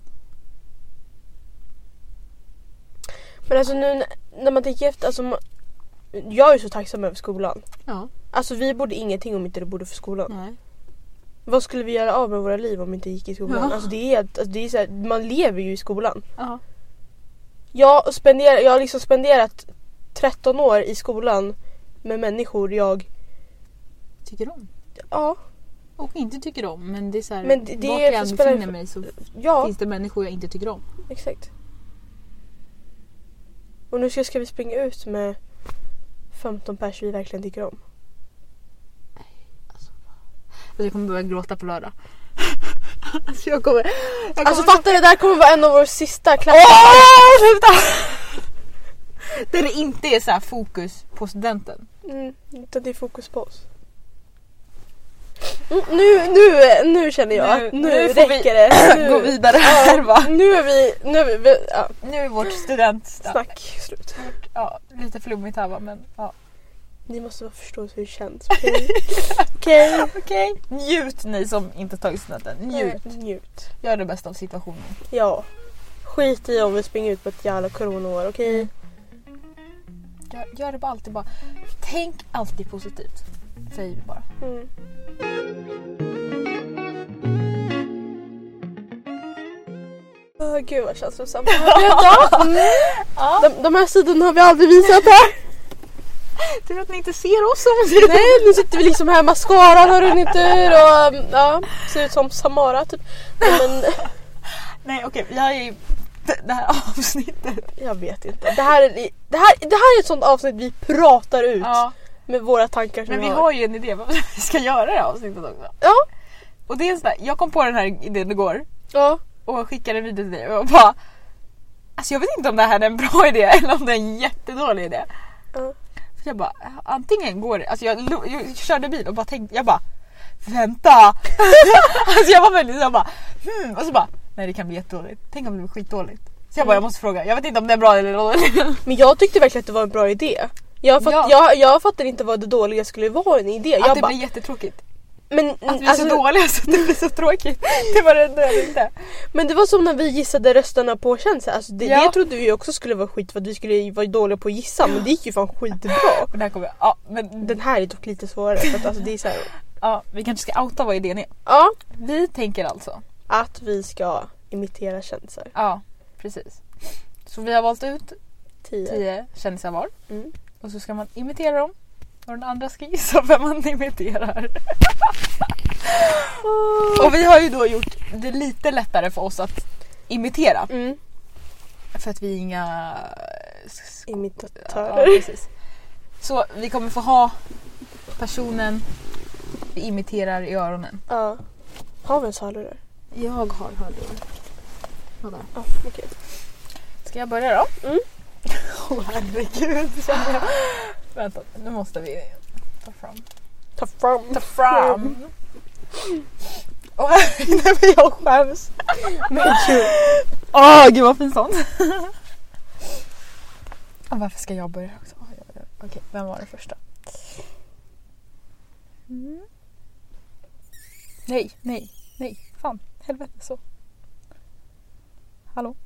[SPEAKER 3] Men alltså nu när- man tänker efter. Alltså, jag är så tacksam över skolan.
[SPEAKER 2] Ja.
[SPEAKER 3] Alltså vi borde ingenting om inte det borde för skolan.
[SPEAKER 2] Nej.
[SPEAKER 3] Vad skulle vi göra av med våra liv om vi inte gick i skolan?
[SPEAKER 2] Ja.
[SPEAKER 3] Alltså det är, alltså det är så här, man lever ju i skolan.
[SPEAKER 2] Ja.
[SPEAKER 3] Jag, spenderar, jag har liksom spenderat 13 år i skolan med människor jag...
[SPEAKER 2] Tycker om.
[SPEAKER 3] Ja,
[SPEAKER 2] Och inte tycker om. Men det är så här,
[SPEAKER 3] Men det- det
[SPEAKER 2] vart
[SPEAKER 3] är-
[SPEAKER 2] jag än befinner mig så
[SPEAKER 3] ja
[SPEAKER 2] finns det människor jag inte tycker om.
[SPEAKER 3] exakt. Och nu ska, ska vi springa ut med 15 pers vi verkligen tycker om.
[SPEAKER 2] Alltså, jag kommer börja gråta på lördag. alltså jag kommer... Jag kommer
[SPEAKER 3] Alltså fattar du? Det här kommer vara en av våra sista klappar.
[SPEAKER 2] Sluta! Där det inte är så här fokus på studenten.
[SPEAKER 3] Mm, utan det är fokus på oss. Mm, nu, nu, nu känner jag
[SPEAKER 2] Nu-
[SPEAKER 3] att nu,
[SPEAKER 2] nu får vi
[SPEAKER 3] räcker det. Nu,
[SPEAKER 2] Gå vidare här va.
[SPEAKER 3] nu är vi, nu är vi, ja,
[SPEAKER 2] Nu är vårt studentsnack
[SPEAKER 3] snack slut.
[SPEAKER 2] ja, lite flummigt här va men ja.
[SPEAKER 3] Ni måste bara förstå hur det känns. Okej? Okej?
[SPEAKER 2] Okej. Njut ni som inte tagit studenten. Njut.
[SPEAKER 3] Njut.
[SPEAKER 2] Gör det bästa av situationen.
[SPEAKER 3] Ja. Skit i om vi springer ut på ett jävla coronaår, okej?
[SPEAKER 2] Gör, gör det bara alltid bara. Tänk alltid positivt. Säger vi bara.
[SPEAKER 3] Mm. Åh gud vad känslosamt. Mm.
[SPEAKER 2] Ja.
[SPEAKER 3] de, de här sidorna har vi aldrig visat här.
[SPEAKER 2] Tur att ni inte ser oss
[SPEAKER 3] Nej, nu sitter vi liksom här, mascaran har runnit ur och ja, ser ut som Samara typ. Nej, Men
[SPEAKER 2] Nej okej, har ju det det här avsnittet.
[SPEAKER 3] jag vet inte. Det här, är, det, här, det här är ett sånt avsnitt vi pratar ut
[SPEAKER 2] Ja,
[SPEAKER 3] med våra tankar som
[SPEAKER 2] men vi
[SPEAKER 3] vi
[SPEAKER 2] har ju en idé vad vi ska göra det här avsnittet också.
[SPEAKER 3] Ja,
[SPEAKER 2] Och det är en sån där, jag kom på den här idén igår
[SPEAKER 3] ja.
[SPEAKER 2] och skickade en video till dig och bara Alltså jag vet inte om det här är en bra idé eller om det är en jättedålig idé.
[SPEAKER 3] Ja.
[SPEAKER 2] För jag bara, antingen går det, alltså jag, jag körde bil och bara tänkte, jag bara Vänta! alltså jag var väldigt jag bara hmm, och så bara Nej det kan bli jättedåligt, tänk om det blir skitdåligt. Så jag bara jag måste fråga, jag vet inte om det är bra eller dåligt.
[SPEAKER 3] Men jag tyckte verkligen att det var en bra idé. Jag, fatt,
[SPEAKER 2] Ja.
[SPEAKER 3] jag, jag fattar inte vad det dåliga skulle vara en idé.
[SPEAKER 2] Att
[SPEAKER 3] Jag
[SPEAKER 2] det
[SPEAKER 3] bara,
[SPEAKER 2] blir jättetråkigt.
[SPEAKER 3] men,
[SPEAKER 2] Att vi är
[SPEAKER 3] alltså,
[SPEAKER 2] så dåliga så att det blir så tråkigt. Det var det enda ville.
[SPEAKER 3] men det var som när vi gissade rösterna på känsla. Alltså det,
[SPEAKER 2] Ja.
[SPEAKER 3] det trodde vi också skulle vara skit för att vi skulle vara dåliga på att gissa men det gick ju fan skitbra.
[SPEAKER 2] Det här kommer, ja men
[SPEAKER 3] Den här är dock lite svårare för att alltså det är så här,
[SPEAKER 2] ja, vi kanske ska outa vad idén är.
[SPEAKER 3] ja,
[SPEAKER 2] Vi tänker alltså,
[SPEAKER 3] att vi ska imitera kändisar.
[SPEAKER 2] ja precis. Så vi har valt ut
[SPEAKER 3] 10.
[SPEAKER 2] tio kändisar var.
[SPEAKER 3] Mm.
[SPEAKER 2] Och så ska man imitera dem. Och den andra ska gissa vem man imiterar. och vi har ju då gjort det lite lättare för oss att imitera.
[SPEAKER 3] Mm.
[SPEAKER 2] För att vi är inga... Ja,
[SPEAKER 3] Imitatörer.
[SPEAKER 2] precis. Så vi kommer få ha personen vi imiterar i öronen.
[SPEAKER 3] Ja. Har vi ens hörlurar?
[SPEAKER 2] Jag har hörlurar. Vadå?
[SPEAKER 3] Ja, okej.
[SPEAKER 2] Ska jag börja då?
[SPEAKER 3] Mm.
[SPEAKER 2] Åh herregud känner jag. Vänta, nu måste vi ta fram.
[SPEAKER 3] Ta fram.
[SPEAKER 2] Ta fram. Åh nej men jag skäms.
[SPEAKER 3] Men gud.
[SPEAKER 2] Åh gud vad pinsamt. Och varför ska jag börja också? Okej, vem var den första? Mm. Nej, nej, nej. Fan, helvete så. Hallå?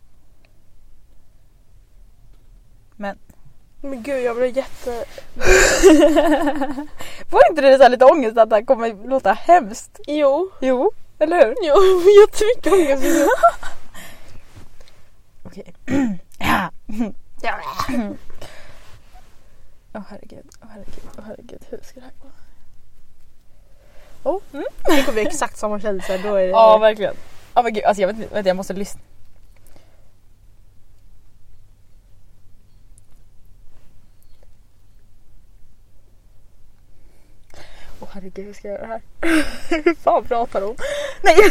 [SPEAKER 2] Men
[SPEAKER 3] Men gud jag blev jätte...
[SPEAKER 2] Får inte du så lite ångest att det här kommer låta hemskt?
[SPEAKER 3] Jo.
[SPEAKER 2] Jo, eller hur?
[SPEAKER 3] Jo, jättemycket ångest.
[SPEAKER 2] Okej. Ja. Åh herregud, åh herregud, åh herregud. Hur ska det här gå? Oh. Mm.
[SPEAKER 3] Tänk om vi har exakt samma kändisar. Då är det...
[SPEAKER 2] Ja verkligen. Ja men gud, alltså jag vet inte, vet, jag måste lyssna. Herregud, hur ska jag göra det här? Hur fan pratar hon? Nej!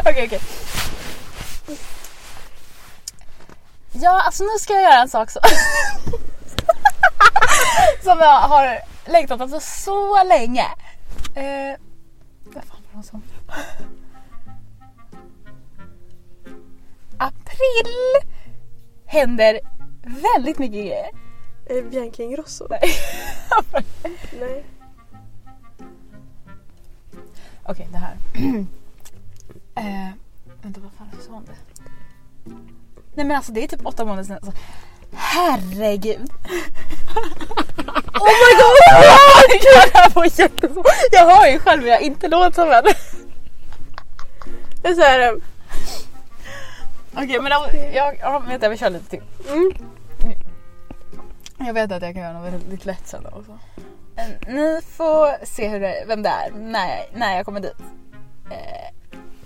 [SPEAKER 2] Okej, okej. Ja, alltså nu ska jag göra en sak så. som jag har längtat efter så länge. Eh, vad fan var det som? April händer väldigt mycket grejer.
[SPEAKER 3] Är det Bianca Ingrosso?
[SPEAKER 2] Nej.
[SPEAKER 3] Nej.
[SPEAKER 2] Okej, det här. eh, vänta, vad fan sa hon det? Nej men alltså det är typ åtta månader sedan. Alltså, herregud!
[SPEAKER 3] Oh my god!
[SPEAKER 2] det här var jättesvårt. Jag hör ju själv hur jag inte låter som henne.
[SPEAKER 3] Det är eh,
[SPEAKER 2] Okej men då, jag, ja, vänta vi kör lite till.
[SPEAKER 3] mm.
[SPEAKER 2] Jag vet att jag kan göra något väldigt lätt sen också. Ni får se hur det, vem det är när jag, när jag kommer dit. Eh,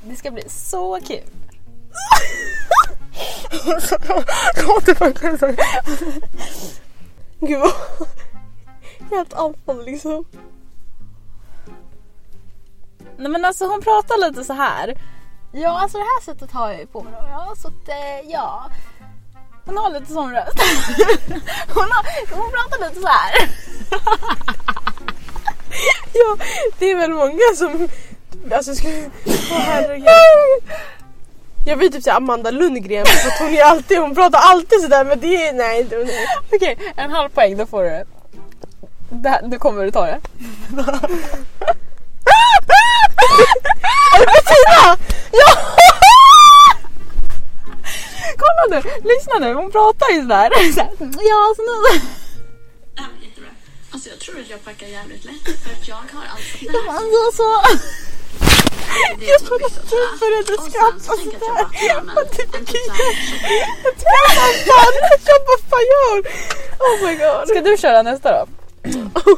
[SPEAKER 2] det ska bli så kul.
[SPEAKER 3] Gud vad... Helt andfådd liksom.
[SPEAKER 2] Nej men alltså hon pratar lite så här. Ja alltså det här sättet har jag ju på då. Ja så att ja. Hon har lite sån röst. Hon, har, hon pratar lite så här.
[SPEAKER 3] Ja, det är väl många som... Alltså skulle... Åh herregud. Jag vill typ säga Amanda Lundgren för att hon är alltid, hon pratar alltid sådär men det är, nej, det- nej.
[SPEAKER 2] Okej, en halv poäng då får du det. det här, nu kommer du ta det.
[SPEAKER 3] Är det Bettina?
[SPEAKER 2] Ja! Nu, lyssna nu, hon pratar ju sådär. Ja, så nu.
[SPEAKER 4] Ja. Alltså jag tror att jag packar jävligt lätt för att jag har alltså det här
[SPEAKER 2] Alltså, så.
[SPEAKER 4] det
[SPEAKER 2] Jag trodde att du började
[SPEAKER 4] Och sen
[SPEAKER 2] skratta
[SPEAKER 4] så tänker jag jag bara
[SPEAKER 2] sådär.
[SPEAKER 4] en typ såhär
[SPEAKER 3] Jag bara fan gör? Oh my god.
[SPEAKER 2] Ska du köra nästa då?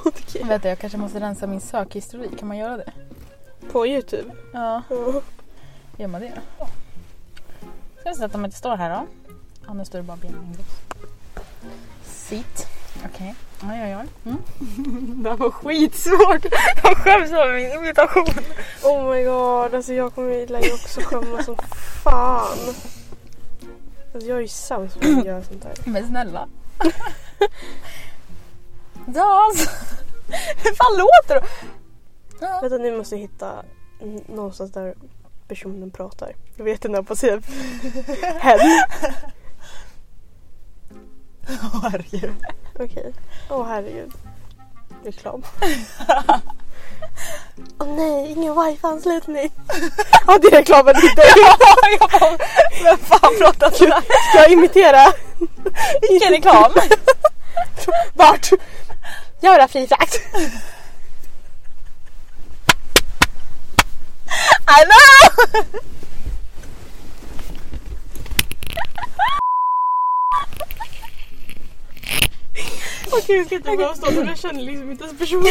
[SPEAKER 3] Okej.
[SPEAKER 2] Vänta, jag kanske måste rensa min sökhistorik. Kan man göra det?
[SPEAKER 3] På youtube?
[SPEAKER 2] Ja,
[SPEAKER 3] Ja.
[SPEAKER 2] gör man det? Ska vi se att de inte står här då? Ja, nu står det bara beningros. Sit. Okej. Oj, oj, oj. Mm. det här var skitsvårt. Jag skäms över min imitation.
[SPEAKER 3] Oh my god, alltså jag kommer lär ju också skämmas som fan. Alltså jag är ju sämst på att göra sånt här.
[SPEAKER 2] Men snälla. ja, alltså. Hur fan låter det? Ja.
[SPEAKER 3] Vänta nu måste jag hitta någonstans där personen pratar. Jag vet inte på sidan. Hen.
[SPEAKER 2] Herregud.
[SPEAKER 3] Okej. Åh herregud. Reklam. Åh nej, ingen wifi-anslutning. Ja det är reklamen till dig.
[SPEAKER 2] jag bara, vem fan pratar sådär?
[SPEAKER 3] Ska jag imitera?
[SPEAKER 2] Vilken reklam?
[SPEAKER 3] Vart? Göra fri frakt.
[SPEAKER 2] I know!
[SPEAKER 3] Okej jag ska inte behöva stå för jag känner liksom inte ens personen.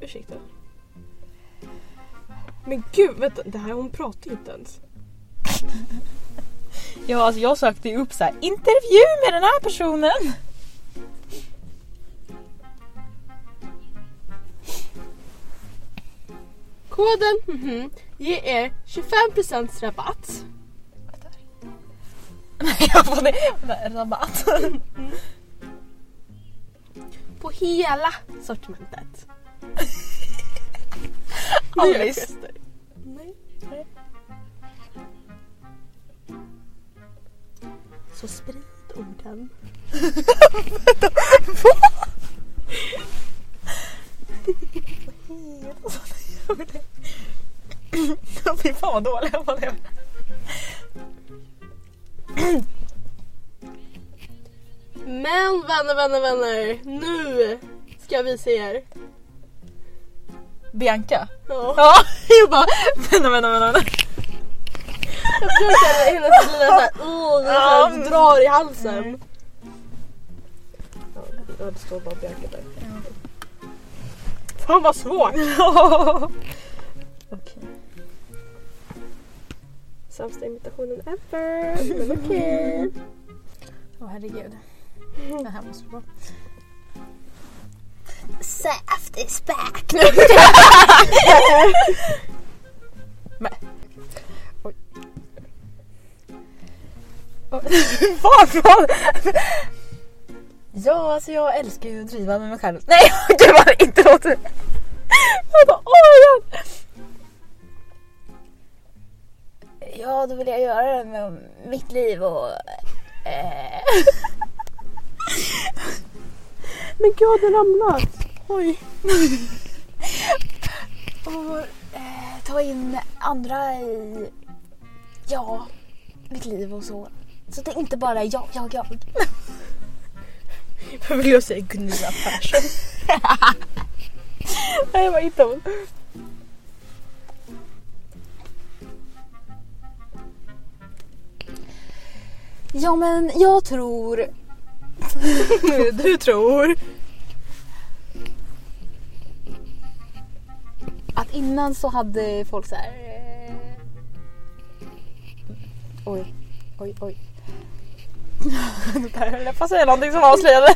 [SPEAKER 3] Ursäkta. Men gud, vänta, det här hon pratar ju inte ens.
[SPEAKER 2] Ja, alltså jag sökte ju upp så här, intervju med den här personen.
[SPEAKER 3] Koden mhm, ger er 25% rabatt.
[SPEAKER 2] jag får det. Rabatt.
[SPEAKER 3] På hela sortimentet.
[SPEAKER 2] Alice.
[SPEAKER 3] gester. Nej. Så sprid orden.
[SPEAKER 2] fan vad dålig jag var.
[SPEAKER 3] Men vänner, vänner, vänner. Nu ska jag visa er.
[SPEAKER 2] Bianca.
[SPEAKER 3] Ja.
[SPEAKER 2] Ja, jag bara vänta, vänta, vänta. vänta.
[SPEAKER 3] Jag försöker hennes lilla såhär, oh,
[SPEAKER 2] Ja.
[SPEAKER 3] ja. drar i halsen. Ja, det står bara Bianca där. Fan vad svårt! Sämsta imitationen ever. Men okej.
[SPEAKER 2] Åh herregud. Det här måste vara... Saft is back. Men. Oj. Varför? Ja, alltså jag älskar ju att driva med mig själv. Nej, gud vad det inte låter. Jag bara, oh my Ja, då vill jag göra det med mitt liv och... Eh.
[SPEAKER 3] Men gud, den ramlat. Oj.
[SPEAKER 2] och eh, ta in andra i... Ja, mitt liv och så. Så det inte bara är jag, jag, jag.
[SPEAKER 3] Vad vill jag säga? Gunilla Persson. Nej, vad hittar hon?
[SPEAKER 2] Ja, men jag tror...
[SPEAKER 3] Du tror?
[SPEAKER 2] Att innan så hade folk så här... eh, Oj, oj, oj. Där höll jag på att säga någonting som avslöjade.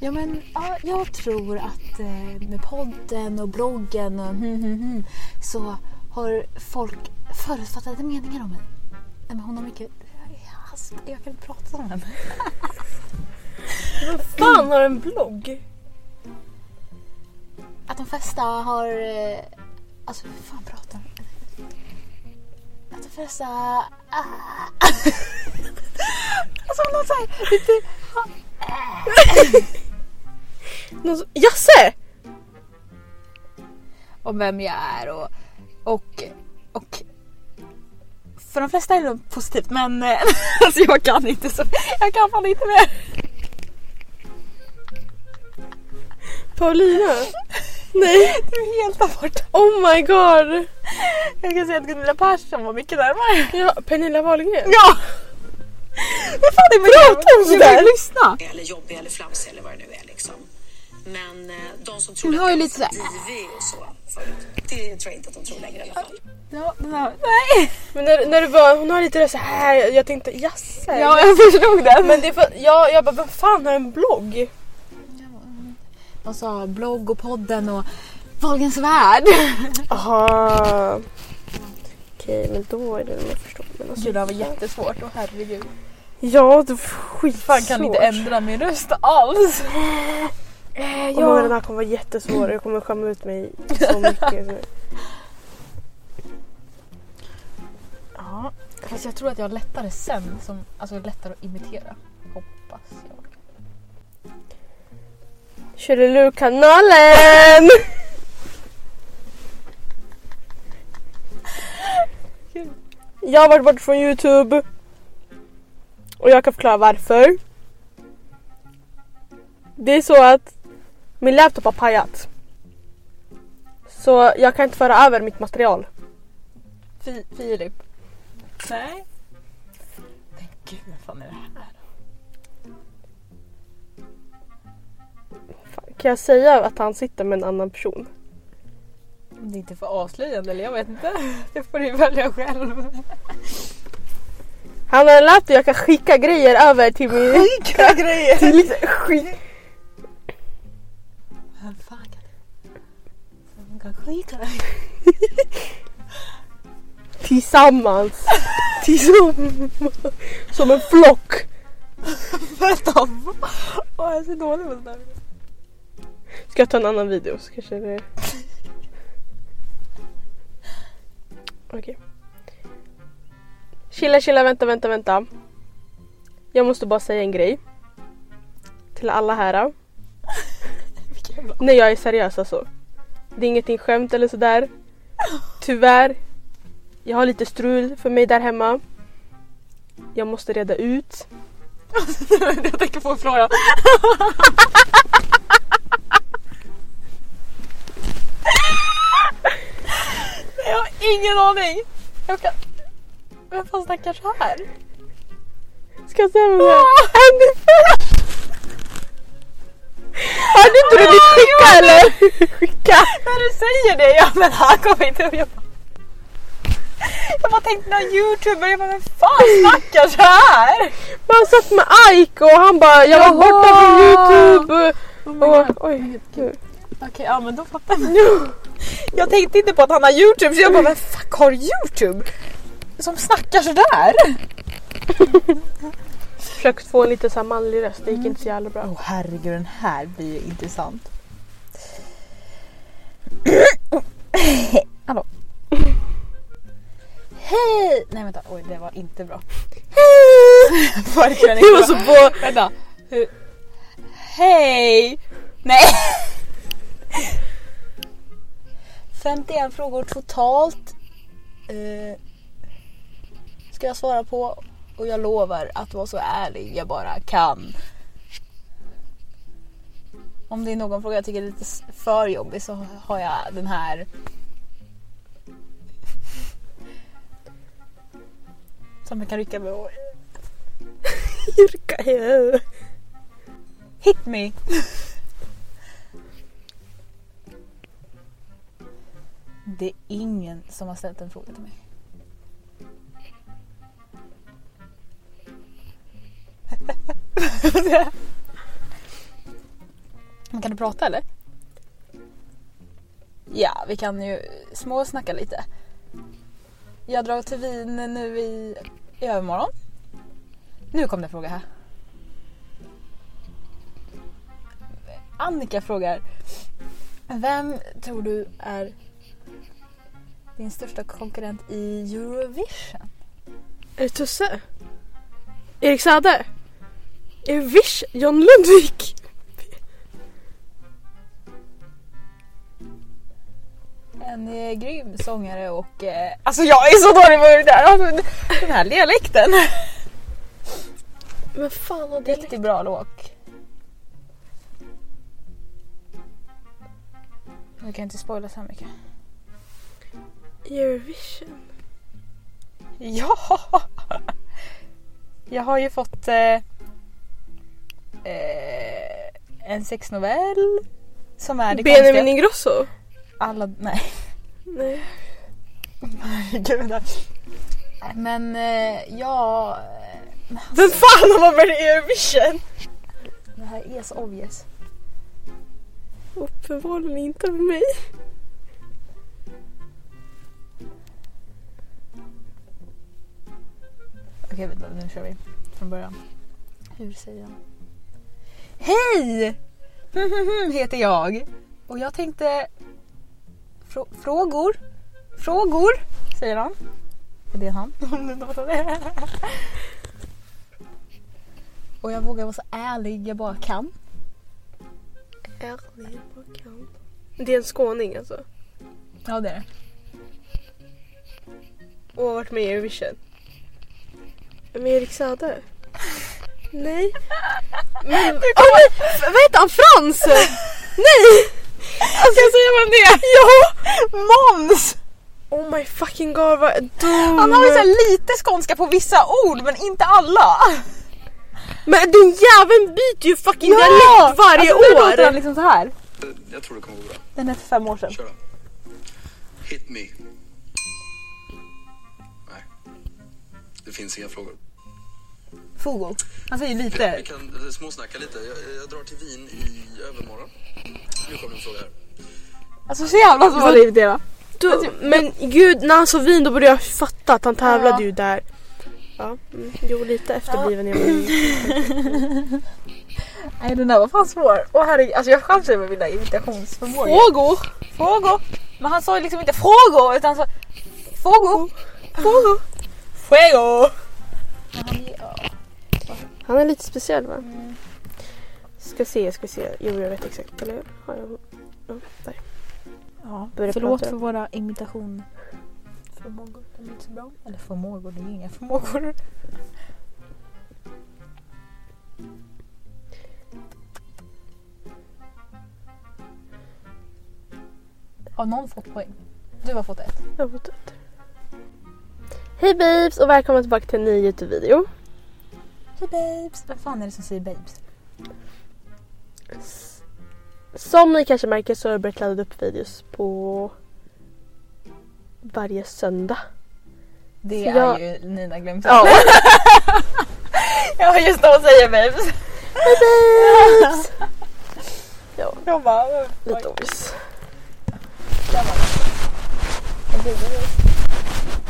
[SPEAKER 2] Ja men ja, jag tror att eh, med podden och bloggen och hmm, hmm, hmm, så har folk förutfattade meningar om mig. Nej, men hon har mycket... Alltså, jag kan inte prata om henne.
[SPEAKER 3] Vad fan har en blogg?
[SPEAKER 2] Att de flesta har... eh, Alltså hur fan pratar de? Att de flesta... Alltså något såhär lite...
[SPEAKER 3] Någon som- Jasse!
[SPEAKER 2] Om vem jag är och... Och... och för de flesta är det positivt men eh, alltså jag kan inte så. Jag kan fan inte mer.
[SPEAKER 3] Paulina? Nej.
[SPEAKER 2] Du är helt där borta.
[SPEAKER 3] Oh my god.
[SPEAKER 2] Jag kan säga att Gunilla Persson var mycket närmare.
[SPEAKER 3] Ja, Pernilla Wahlgren.
[SPEAKER 2] Ja! Vad fan är det
[SPEAKER 3] Pratar hon sådär?
[SPEAKER 2] Lyssna!
[SPEAKER 5] eller jobbig eller flamsig eller vad det nu är liksom. Men eh, de som
[SPEAKER 2] Hon
[SPEAKER 5] tror
[SPEAKER 2] har
[SPEAKER 5] att
[SPEAKER 2] ju
[SPEAKER 5] jag
[SPEAKER 2] lite så här-
[SPEAKER 5] divig och så det tror jag inte att de tror längre i alla fall.
[SPEAKER 2] Ja, här. Nej!
[SPEAKER 3] Men när, när du var, hon har lite så här. jag- tänkte Jasse.
[SPEAKER 2] Ja, jag förstod det.
[SPEAKER 3] Men det är för, ja, jag bara, vem fan har en blogg?
[SPEAKER 2] De sa blogg och podden och Wahlgrens värld.
[SPEAKER 3] Aha. Okej, men då är det nog jag förstår. Men alltså,
[SPEAKER 2] Gud, det här var jättesvårt. Och herregud.
[SPEAKER 3] Ja, det var skitsvårt.
[SPEAKER 2] Fan kan inte ändra min röst alls.
[SPEAKER 3] Eh, ja. den här kommer vara jättesvår. Jag kommer skämma ut mig så mycket.
[SPEAKER 2] Ja, fast jag tror att jag har lättare sen. Som, alltså lättare att imitera. Hoppas jag.
[SPEAKER 3] Tjolilu-kanalen! Jag har varit bort från Youtube. Och jag kan förklara varför. Det är så att min laptop har pajat. Så jag kan inte föra över mitt material.
[SPEAKER 2] Fi, Filip. Nej. Men gud, vad fan är det här?
[SPEAKER 3] Fan, Kan jag säga att han sitter med en annan person?
[SPEAKER 2] Det är inte för avslöjande eller jag vet inte. Det får du välja själv.
[SPEAKER 3] Han har en laptop jag kan skicka grejer över till min...
[SPEAKER 2] Skicka grejer!
[SPEAKER 3] till liksom,
[SPEAKER 2] Det?
[SPEAKER 3] Tillsammans. Tillsammans. Som en flock.
[SPEAKER 2] Vänta! Åh, jag är så dålig på sånt där.
[SPEAKER 3] Ska jag ta en annan video så kanske det... Okej. Chilla, chilla, vänta, vänta, vänta. Jag måste bara säga en grej. Till alla här. Nej, jag är seriös alltså. Det är ingenting skämt eller sådär. Tyvärr. Jag har lite strul för mig där hemma. Jag måste reda ut.
[SPEAKER 2] jag tänker på Flora. jag har ingen aning. Jag kan... Vem fan snackar så här?
[SPEAKER 3] Ska jag säga vad det är? Hörde inte du mitt skicka eller? Skicka!
[SPEAKER 2] När du säger det, ja men han kommer inte att jag bara... Jag de har tänkt någon youtuber. Jag bara, vem fan snackar så här?
[SPEAKER 3] Man satt med Ike och han bara jag var borta från Youtube.
[SPEAKER 2] Oh
[SPEAKER 3] Och, oj, gud.
[SPEAKER 2] Okej, ja men då fattar jag. Jag tänkte inte på att han har youtube så jag bara, vem fuck har youtube? Som snackar sådär?
[SPEAKER 3] Försökt få en lite så här manlig röst, det gick inte så jävla bra.
[SPEAKER 2] Åh oh, herregud, den här blir ju intressant. Hallå? Hej! Nej vänta, oj det var inte bra. Hej! Verkligen inte
[SPEAKER 3] Det var
[SPEAKER 2] bra.
[SPEAKER 3] så på...
[SPEAKER 2] Vänta. Hej! Nej! 51 frågor totalt. Eh, ska jag svara på och jag lovar att vara så ärlig jag bara kan. Om det är någon fråga jag tycker är lite för jobbig så har jag den här. Som jag kan rycka med och
[SPEAKER 3] Yrka.
[SPEAKER 2] Hit me! Det är ingen som har ställt en fråga till mig. Men kan du prata eller? Ja, vi kan ju småsnacka lite. Jag drar till Wien nu i, i övermorgon. Nu kom det en fråga här. Annika frågar. Vem tror du är din största konkurrent i Eurovision?
[SPEAKER 3] Är det Tusse? Erik Saade? Vish? John Lundvik?
[SPEAKER 2] En eh, grym sångare och... Eh, alltså jag är så dålig på det där! Alltså, den här dialekten.
[SPEAKER 3] Men fan har det
[SPEAKER 2] Riktigt bra låt. Nu kan inte spoila så här mycket.
[SPEAKER 3] Eurovision?
[SPEAKER 2] Ja! Jag har ju fått eh, eh, en sexnovell som är det
[SPEAKER 3] Benjamin
[SPEAKER 2] konstiga.
[SPEAKER 3] Ingrosso?
[SPEAKER 2] Alla, nej.
[SPEAKER 3] Nej.
[SPEAKER 2] Gud. Men eh, ja... eh,
[SPEAKER 3] Vem fan har man med i Eurovision?
[SPEAKER 2] Det här är så obvious.
[SPEAKER 3] Uppenbarligen inte med mig.
[SPEAKER 2] Okej vänta, nu kör vi från början. Hur säger han? Hej! heter jag. Och jag tänkte... Frå- frågor? Frågor? Säger han. Är det han? Och jag vågar vara så ärlig jag bara kan.
[SPEAKER 3] Ärlig på kant. Det är en skåning alltså.
[SPEAKER 2] Ja det är det.
[SPEAKER 3] Och har varit med i Eurovision. Med Erik Saade? Nej. Men, oh, nej, vad heter han? Frans? nej!
[SPEAKER 2] Ska jag säga vem det är? Ja! Måns!
[SPEAKER 3] Oh my fucking god vad dum.
[SPEAKER 2] Han har ju så lite skånska på vissa ord men inte alla.
[SPEAKER 3] Men din jäveln byter ju fucking dialekt varje
[SPEAKER 2] alltså, nu låter
[SPEAKER 3] år.
[SPEAKER 2] han liksom så här.
[SPEAKER 6] Jag tror det kommer gå bra.
[SPEAKER 2] Den är för fem år sedan.
[SPEAKER 6] Kör då. Hit me. Nej. Det finns inga frågor.
[SPEAKER 2] Fogo. Han säger
[SPEAKER 6] Vi
[SPEAKER 2] lite.
[SPEAKER 6] kan eh, småsnacka lite. Jag, jag drar till Wien i övermorgon. Nu kommer en fråga här.
[SPEAKER 2] Alltså så jävla så irriterad.
[SPEAKER 3] Du, men gud när han sa vin då borde jag fatta att han tävlade
[SPEAKER 2] Ja.
[SPEAKER 3] ju där. Ja, mm, jo lite efterbliven jag var.
[SPEAKER 2] Nej den där var fan svår. Och herregud, alltså jag chansar med mina imitationsförmågor.
[SPEAKER 3] Frågor!
[SPEAKER 2] Frågor. Men han sa ju liksom inte frågor utan så frågor.
[SPEAKER 3] Frågor!
[SPEAKER 2] Frågor. Men han,
[SPEAKER 3] är lite speciell va? Ska se, ska se. Jo jag vet exakt. Eller har jag? Ja, där.
[SPEAKER 2] Ja,
[SPEAKER 3] Börjar
[SPEAKER 2] förlåt
[SPEAKER 3] prata.
[SPEAKER 2] för våra imitation. Förmågor, de är inte så bra. Eller förmågor, det är inga förmågor. Har någon fått poäng? Du har fått ett.
[SPEAKER 3] Jag har fått ett. Hej babes och välkomna tillbaka till en ny Youtube-video.
[SPEAKER 2] Hej babes! Vem fan är det som säger babes?
[SPEAKER 3] Som ni kanske märker så har jag börjat ladda upp videos på varje söndag.
[SPEAKER 2] Det
[SPEAKER 3] Så
[SPEAKER 2] är
[SPEAKER 3] jag-
[SPEAKER 2] ju Nina Glimp.
[SPEAKER 3] Ja.
[SPEAKER 2] Jag har just då säger babes.
[SPEAKER 3] ja,
[SPEAKER 2] Jag bara...
[SPEAKER 3] lite obvious.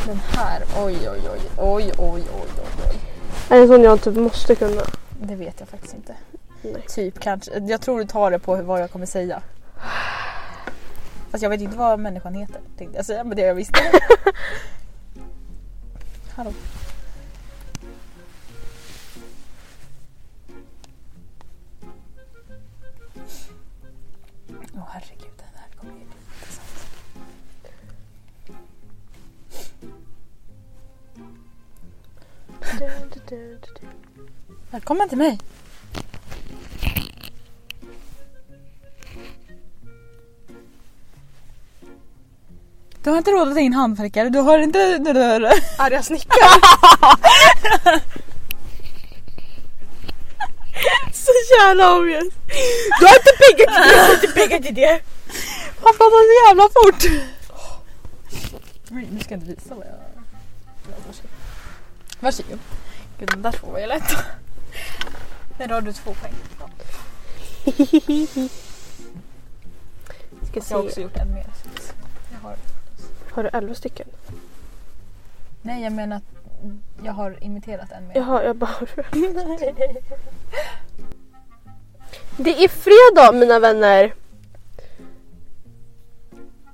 [SPEAKER 2] Den här, oj oj oj, oj oj oj oj oj.
[SPEAKER 3] Är det en sån jag typ måste kunna?
[SPEAKER 2] Det vet jag faktiskt inte.
[SPEAKER 3] Nej.
[SPEAKER 2] Typ kanske. Jag tror du tar det på vad jag kommer säga. Fast jag vet inte vad människan heter. Tänkte jag säga, men det jag visste. Hallå. Välkommen till mig. Du har inte råd att ta in handfläckar, du har inte...
[SPEAKER 3] Arga snickaren. så jävla obvious. Du har inte pengar till det, du har inte pengar till det.
[SPEAKER 2] Han pratar så jävla fort! Nu ska jag inte visa vad jag... Ja, Varsågod. Varsågod. Gud, den där två var ju lätt. Där har du två poäng.
[SPEAKER 3] Ska
[SPEAKER 2] Jag har också gjort en mer. så Jag har...
[SPEAKER 3] Har du elva stycken?
[SPEAKER 2] Nej, jag menar att jag har imiterat en mer.
[SPEAKER 3] Jaha, jag bara... Det är fredag mina vänner.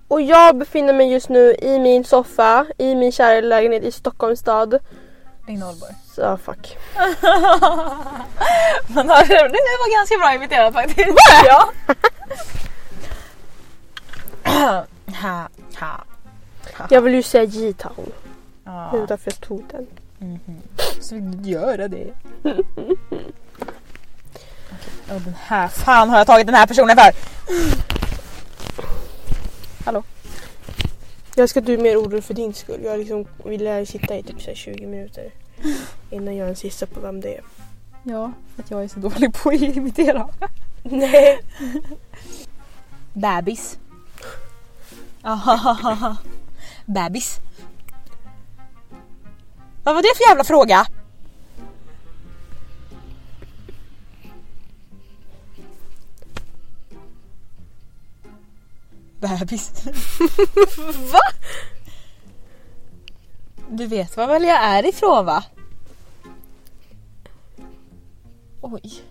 [SPEAKER 3] Och jag befinner mig just nu i min soffa i min kära lägenhet i Stockholms stad.
[SPEAKER 2] Din Norrborg.
[SPEAKER 3] Så fuck.
[SPEAKER 2] Men det var ganska bra imiterat faktiskt. Ja. ha, ha.
[SPEAKER 3] Jag vill ju säga G-town.
[SPEAKER 2] Ja.
[SPEAKER 3] Det var därför jag tog den.
[SPEAKER 2] Mhm. Så vill du göra det? Okej, och den här, fan har jag tagit den här personen för?
[SPEAKER 3] Jag önskar att du mer orolig för din skull. Jag liksom ville sitta i typ så här 20 minuter innan jag ens gissar på vem det är.
[SPEAKER 2] Ja, för att jag är så dålig på att imitera.
[SPEAKER 3] Nej.
[SPEAKER 2] Bebis. Bebis. Vad var det för jävla fråga? Bebis. va? Du vet var väl jag är ifrån va? Oj.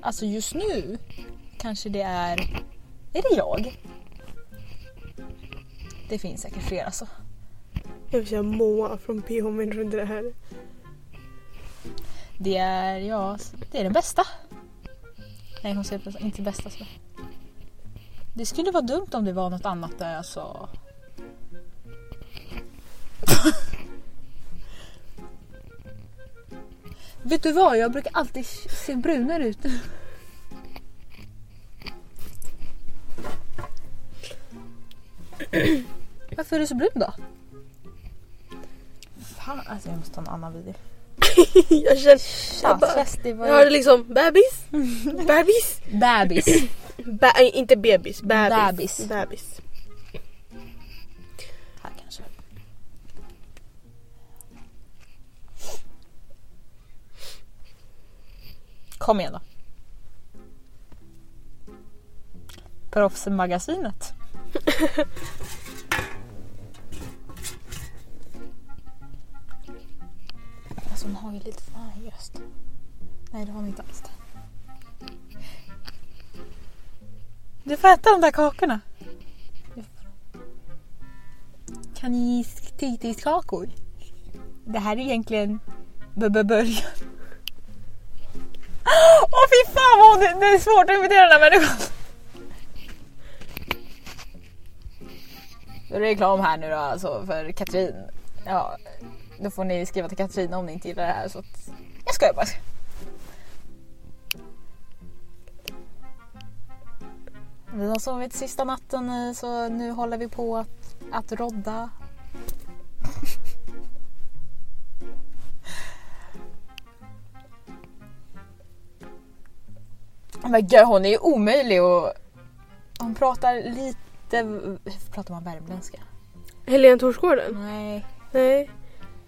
[SPEAKER 2] Alltså just nu kanske det är... Är det jag? Det finns säkert fler alltså.
[SPEAKER 3] Jag vill säga Moa från PH men jag tror inte det här.
[SPEAKER 2] Det är, ja, det är den bästa. Nej hon säger inte bästa så. Det skulle vara dumt om det var något annat där alltså. Vet du vad, jag brukar alltid se brunare ut. Varför är du så brun då? Fan, alltså jag måste ta en annan video.
[SPEAKER 3] jag känner... Jag, bara,
[SPEAKER 2] var
[SPEAKER 3] jag hörde liksom bebis. bebis.
[SPEAKER 2] bebis.
[SPEAKER 3] Äh, inte bebis, bebis.
[SPEAKER 2] Bebis.
[SPEAKER 3] bebis.
[SPEAKER 2] Kom igen då. Proffsmagasinet. alltså hon har ju lite sån här röst. Nej det har hon inte alls. Du får äta de där kakorna. Kanistiskakor. Det här är egentligen b-b-början. Åh fy fan vad det, det är svårt att imitera den här människan. Då är det reklam här nu då alltså för Katrin. Ja, då får ni skriva till Katrin om ni inte gillar det här så att... Jag skojar bara. Vi har sovit sista natten i så nu håller vi på att, att rodda. Men gud, hon är ju omöjlig och hon pratar lite... Pratar man värmländska?
[SPEAKER 3] Helene Torsgården?
[SPEAKER 2] Nej.
[SPEAKER 3] Nej.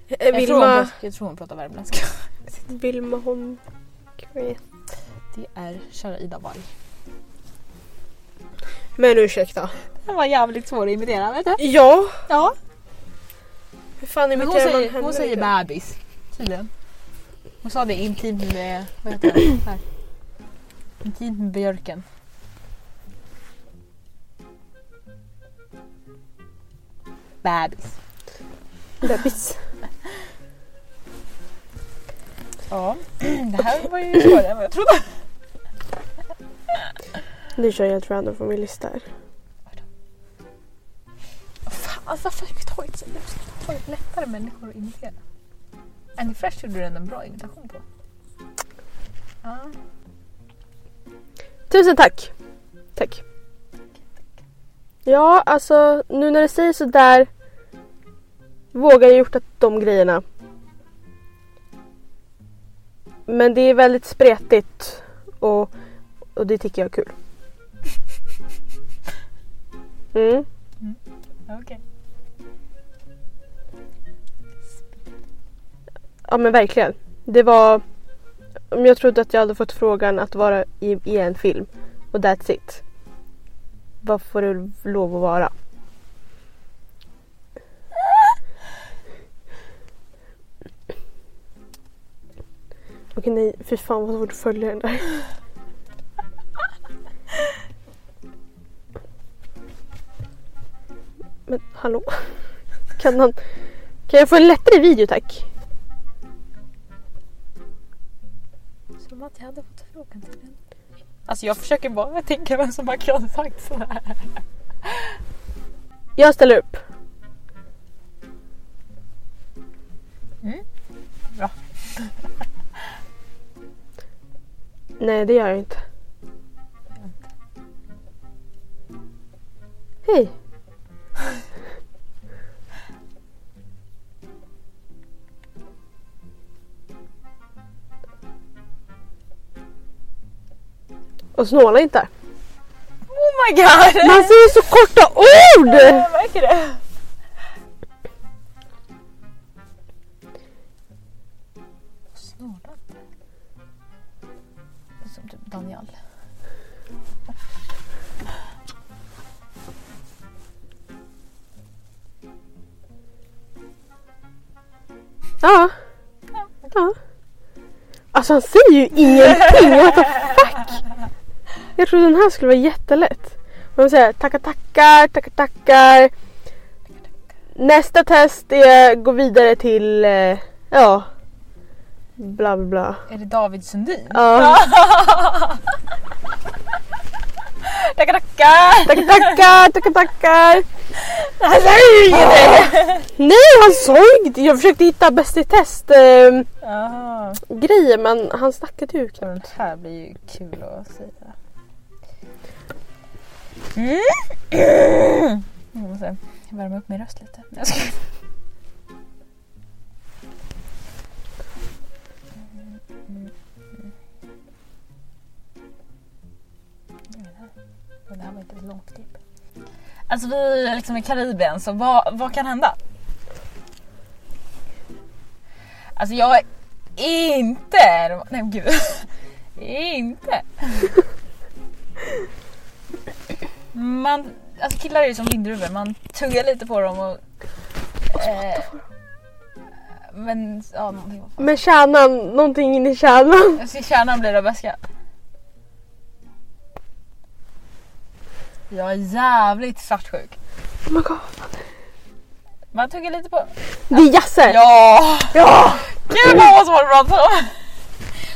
[SPEAKER 3] Eh,
[SPEAKER 2] Jag, tror hon,
[SPEAKER 3] Vilma,
[SPEAKER 2] pratar- jag tror hon pratar värmländska.
[SPEAKER 3] Vilma Holmqvist.
[SPEAKER 2] Det är kära Ida Warg.
[SPEAKER 3] Men ursäkta.
[SPEAKER 2] Den var jävligt svår att imitera vet du.
[SPEAKER 3] Ja,
[SPEAKER 2] Ja.
[SPEAKER 3] hur fan
[SPEAKER 2] Men hon
[SPEAKER 3] imiterar man
[SPEAKER 2] säger,
[SPEAKER 3] henne?
[SPEAKER 2] hon säger bebis. Tydligen. Hon sa det intimt med, vad heter det? Här. Intimt med björken. Bebis.
[SPEAKER 3] Bebis.
[SPEAKER 2] Ja, det här var ju svårare än vad jag trodde.
[SPEAKER 3] Nu kör jag helt random från min lista här.
[SPEAKER 2] Fan, alltså, varför har jag tagit så lättare människor att imitera? Annie Fresh gjorde du en bra imitation på. Ja.
[SPEAKER 3] Tusen tack. Tack. Ja, alltså nu när du säger sådär vågar jag gjort att de grejerna. Men det är väldigt spretigt och, och det tycker jag är kul. Mm.
[SPEAKER 2] Okej.
[SPEAKER 3] Ja men verkligen. Det var... Om jag trodde att jag hade fått frågan att vara i, i en film och that's it. Vad får det lov att vara? Okej nej, fy fan vad svårt att följa den där. Men hallå? Kan han... Kan jag få en lättare video tack?
[SPEAKER 2] Hade fått frågan till den. Alltså jag försöker bara tänka vem som har sagt sådär.
[SPEAKER 3] Jag ställer upp.
[SPEAKER 2] Mm. Bra.
[SPEAKER 3] Nej, det gör jag inte. Hej. Och snåla inte.
[SPEAKER 2] Oh my god!
[SPEAKER 3] Man säger så korta ord!
[SPEAKER 2] Jag märker det. Snåla inte. Som typ Daniel.
[SPEAKER 3] Ja. ja. Alltså han säger ju ingenting. What the fuck? Jag trodde den här skulle vara jättelätt. Man säger tackar tackar, tackar tackar. Nästa test är gå vidare till, eh, ja, bla bla bla.
[SPEAKER 2] Är det David Sundin?
[SPEAKER 3] Ja.
[SPEAKER 2] Tackar tackar!
[SPEAKER 3] Tackar tackar, tackar tackar.
[SPEAKER 2] Han säger ingenting!
[SPEAKER 3] Nej han sa ingenting. Jag försökte hitta bäst i test eh, grejer men han snackade ju knappt.
[SPEAKER 2] Sånt här blir ju kul att säga. Mm. Jag måste värma upp min röst lite. Jag ska... Det här var inte ett långt klipp. Alltså vi är liksom i Karibien så vad, vad kan hända? Alltså jag är inte... Nej men gud. Inte. Man, alltså killar är ju som vindruvor, man tuggar lite på dem och... Eh, men ja, någonting var fan.
[SPEAKER 3] Men kärnan, någonting in i kärnan.
[SPEAKER 2] Alltså, i kärnan blir det beska. Jag är jävligt svartsjuk.
[SPEAKER 3] Oh my god.
[SPEAKER 2] Man tuggar lite på...
[SPEAKER 3] Det är Jasse!
[SPEAKER 2] Ja!
[SPEAKER 3] Ja!
[SPEAKER 2] Gud vad svårt att prata om!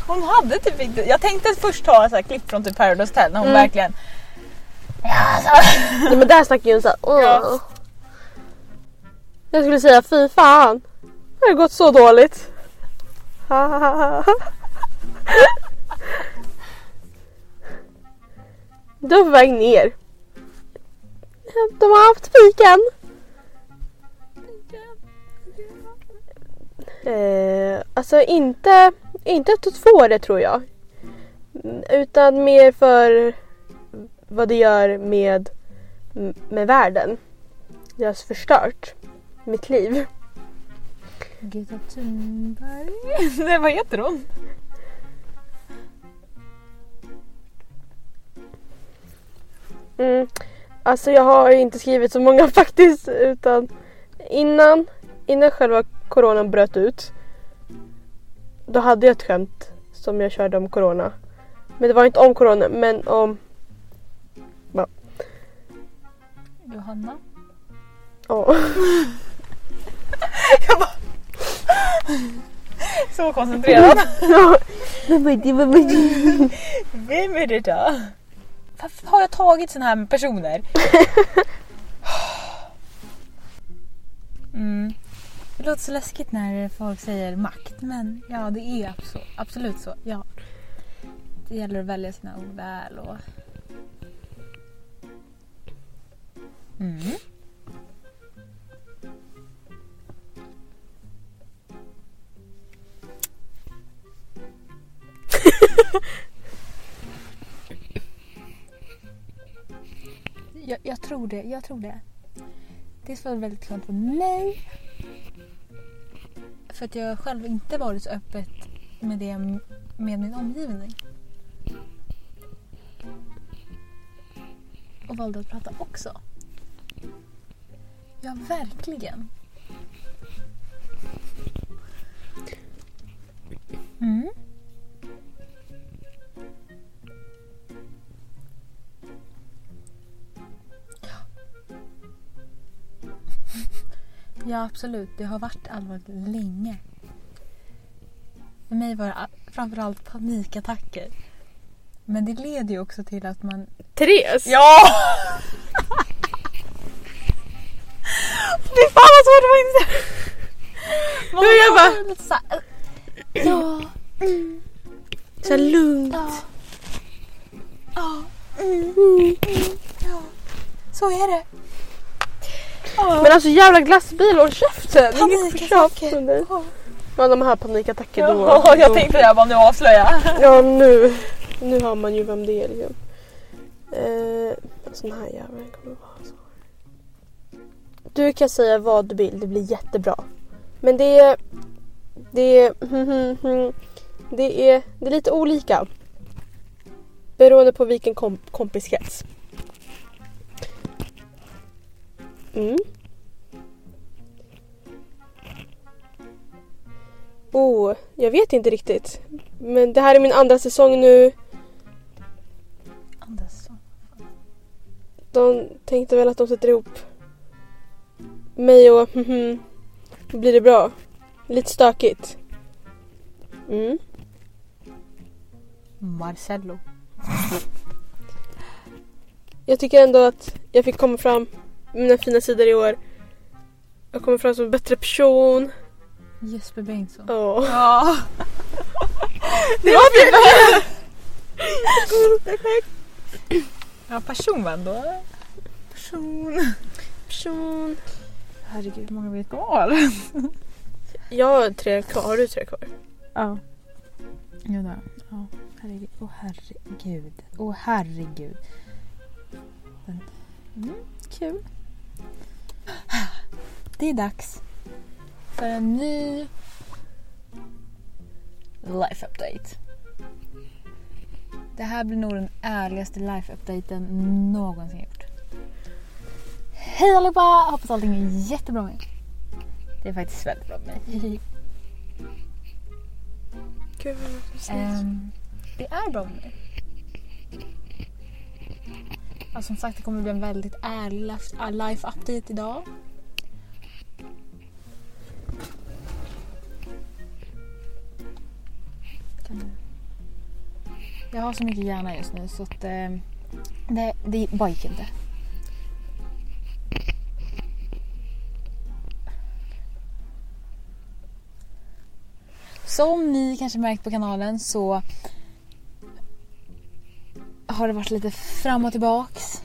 [SPEAKER 2] Hon hade typ inte... Jag tänkte först ta ett klipp från typ Paradise Hotel när hon
[SPEAKER 3] Mm.
[SPEAKER 2] verkligen... Ja, så...
[SPEAKER 3] Nej, men där snackar ju hon såhär.
[SPEAKER 2] Ja.
[SPEAKER 3] Jag skulle säga fy fan. Det har gått så dåligt. Du är på väg ner. De har haft fiken. Eh, alltså inte, inte efter två det tror jag. Mm, Utan mer för vad det gör med, med världen. Det har förstört mitt liv.
[SPEAKER 2] Greta Thunberg. Nej, vad heter hon?
[SPEAKER 3] Mm. Alltså jag har inte skrivit så många faktiskt utan innan, innan själva coronan bröt ut då hade jag ett skämt som jag körde om corona. Men det var inte om corona men om...
[SPEAKER 2] Johanna.
[SPEAKER 3] Ja.
[SPEAKER 2] Så koncentrerad.
[SPEAKER 3] Vem är det? Vem är det?
[SPEAKER 2] Vem är det då? Varför har jag tagit såna här personer? Mm. Det låter så läskigt när folk säger makt men ja det är abso- absolut så. Ja. Det gäller att välja sina ord väl och... Mm. Jag, jag tror det, jag tror det. Det var väldigt skönt för mig. För att jag själv inte varit så öppet med det med min omgivning. Och valde att prata också. Ja, verkligen. Mm. Ja, absolut. Det har varit allvarligt länge. För mig var det framförallt panikattacker. Men det leder ju också till att man...
[SPEAKER 3] Therese!
[SPEAKER 2] Ja! Fy fan vad svårt det var inte! Man
[SPEAKER 3] Ja, jag bara-
[SPEAKER 2] lite så här, Ja,
[SPEAKER 3] Så här lugnt.
[SPEAKER 2] ja. Ja. Mm, mm, ja. Så är det. Ja.
[SPEAKER 3] Men alltså jävla glassbil och käften!
[SPEAKER 2] Panikattacker.
[SPEAKER 3] Ja de här panikattacker då.
[SPEAKER 2] Ja, jag tänkte det bara nu avslöja.
[SPEAKER 3] Ja nu, nu har man ju vem det är liksom. Eh, sån här jävel kommer vara så. Du kan säga vad du vill, det blir jättebra. Men det är... Det är... Det är, det är lite olika. Beroende på vilken kom, kompiskrets. Mm. Oh, jag vet inte riktigt. Men det här är min andra säsong nu.
[SPEAKER 2] Andas så.
[SPEAKER 3] De tänkte väl att de sätter ihop mig och mhm. Blir det bra. Lite stökigt. Mm.
[SPEAKER 2] Marcello.
[SPEAKER 3] Jag tycker ändå att jag fick komma fram med mina fina sidor i år. Jag kommer fram som en bättre person.
[SPEAKER 2] Jesper Bengtsson.
[SPEAKER 3] Ja.
[SPEAKER 2] Ja.
[SPEAKER 3] Det var fint!
[SPEAKER 2] Ja, person var ändå. Person.
[SPEAKER 3] Person.
[SPEAKER 2] Herregud, hur många vet kvar?
[SPEAKER 3] Jag har tre kvar. Har du tre kvar?
[SPEAKER 2] Ja. Jo då. Ja, herregud. Åh herregud. Åh herregud. Men, mm, kul. Det är dags för en ny life update. Det här blir nog den ärligaste life updaten någonsin gjort. Hej allihopa! Hoppas allting är jättebra med. Det är faktiskt väldigt bra med mig.
[SPEAKER 3] Gud vad.
[SPEAKER 2] Ehm, det är bra med mig. Ja, som sagt, det kommer bli en väldigt ärlig life- äh, update idag. Jag har så mycket hjärna just nu så att ehm, det, det bara gick inte. Som ni kanske märkt på kanalen så har det varit lite fram och tillbaks.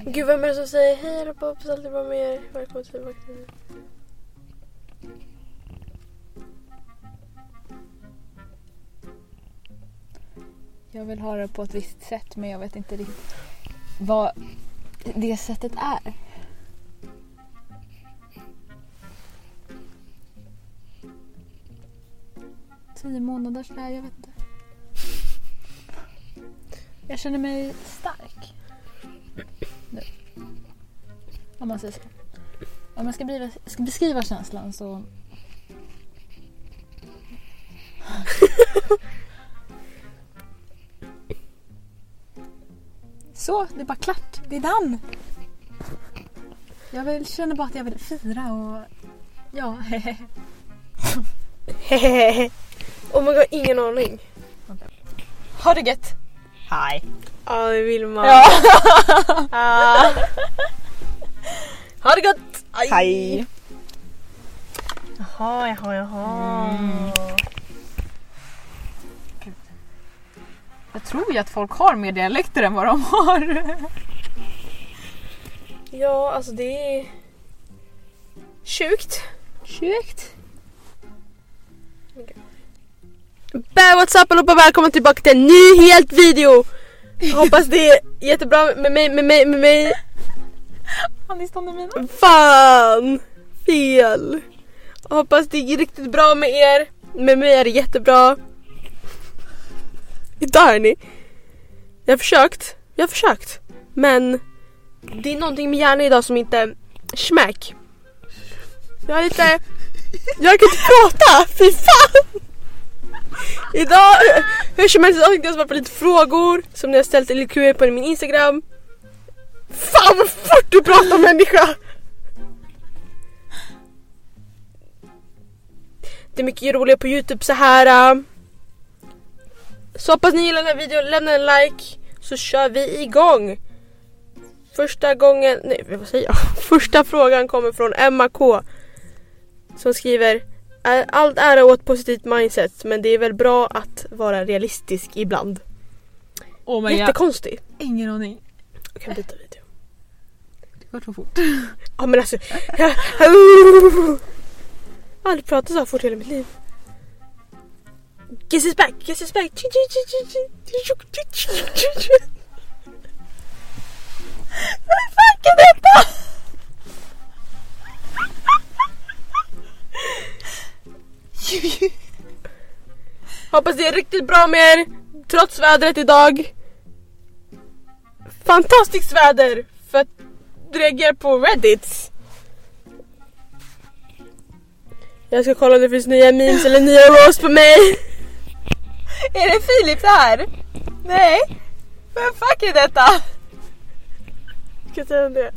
[SPEAKER 3] Gud vem är det som säger hej allihopa, hoppas allt är bra med er. Välkommen tillbaka till.
[SPEAKER 2] Jag vill ha det på ett visst sätt men jag vet inte riktigt vad det sättet är. Månader sådär, jag vet inte. Jag känner mig stark. Nu. Om man säger så. Om jag ska beskriva, ska beskriva känslan så... Så, det är bara klart. Det är done. Jag vill, känner bara att jag vill fira och... Ja,
[SPEAKER 3] Hehehe. oh my god, ingen aning.
[SPEAKER 2] Ha det gött! Hej!
[SPEAKER 3] Ja, det vill man.
[SPEAKER 2] Ja.
[SPEAKER 3] Ah. Ha det gott! Aj.
[SPEAKER 2] Hej!
[SPEAKER 3] Jaha, jaha, jaha.
[SPEAKER 2] Mm. Jag tror ju att folk har mer dialekter än vad de har.
[SPEAKER 3] Ja, alltså det är sjukt.
[SPEAKER 2] Sjukt.
[SPEAKER 3] Bä, what's up allihopa, välkomna tillbaka till en ny helt video! Jag hoppas det är jättebra med mig, med mig, med mig.
[SPEAKER 2] Stående mina.
[SPEAKER 3] Fan! Fel! Jag hoppas det är riktigt bra med er. Med mig är det jättebra. Idag hörni. Jag har försökt. Jag har försökt. Men det är någonting med hjärnan idag som inte smack. Jag är lite... Jag kan inte prata! Fy fan! Idag, hur som helst, idag tänkte jag svara på lite frågor som ni har ställt i QA på min Instagram. Fan vad fort du pratar människa! Det är mycket roligare på Youtube så här. Äh. Så hoppas ni gillar den här videon, lämna en like så kör vi igång. Första gången, nej vad säger jag? Första frågan kommer från Emma K. Som skriver allt ära åt positivt mindset men det är väl bra att vara realistisk ibland.
[SPEAKER 2] Oh my.
[SPEAKER 3] Jättekonstig.
[SPEAKER 2] Ingen aning.
[SPEAKER 3] Jag kan byta video.
[SPEAKER 2] Det går så fort.
[SPEAKER 3] Ja men alltså. Jag, jag har aldrig pratat så här fort i hela mitt liv. Guess is back, guess is back.
[SPEAKER 2] Vad fuck är detta?
[SPEAKER 3] Hoppas det är riktigt bra med er. Trots vädret idag. Fantastiskt väder för att reagera på Reddit. Jag ska kolla om det finns nya memes eller nya rås på mig.
[SPEAKER 2] Är det Filip här? Nej. Vem fuck är detta?
[SPEAKER 3] Ska jag säga det?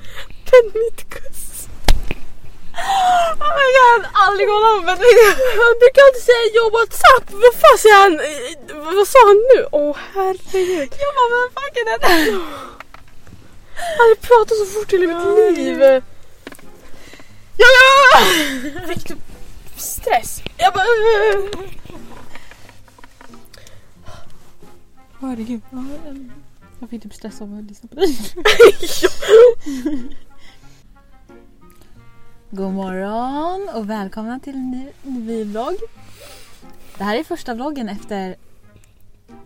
[SPEAKER 2] My god, aldrig honom men
[SPEAKER 3] Han brukar alltid säga yo what's up. Vad fan säger han? Eh, Vad sa han nu? Åh herregud.
[SPEAKER 2] Jag bara, vad fuck är detta?
[SPEAKER 3] Han har pratat så fort i hela mitt liv.
[SPEAKER 2] Ja!
[SPEAKER 3] Fick du stress? Jag bara... "Uh."
[SPEAKER 2] Herregud. Ja, Jag fick typ stress av att lyssna på dig. God morgon och välkomna till en ny, ny vlogg. Det här är första vloggen efter...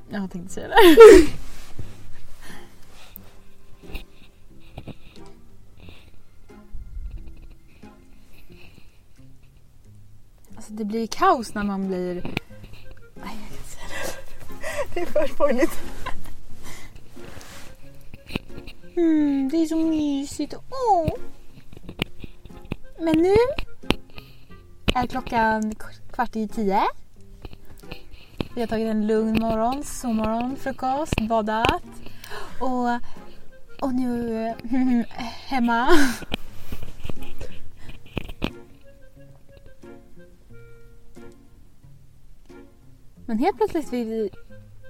[SPEAKER 2] Jag tänkte säga det. Alltså det blir kaos när man blir... Nej, jag kan inte säga det. Det är för spoiligt. Mm, det är så mysigt. Åh! Men nu är klockan kvart i tio. Vi har tagit en lugn morgon, sovmorgon, frukost, badat och, och nu hemma. Men helt plötsligt fick vi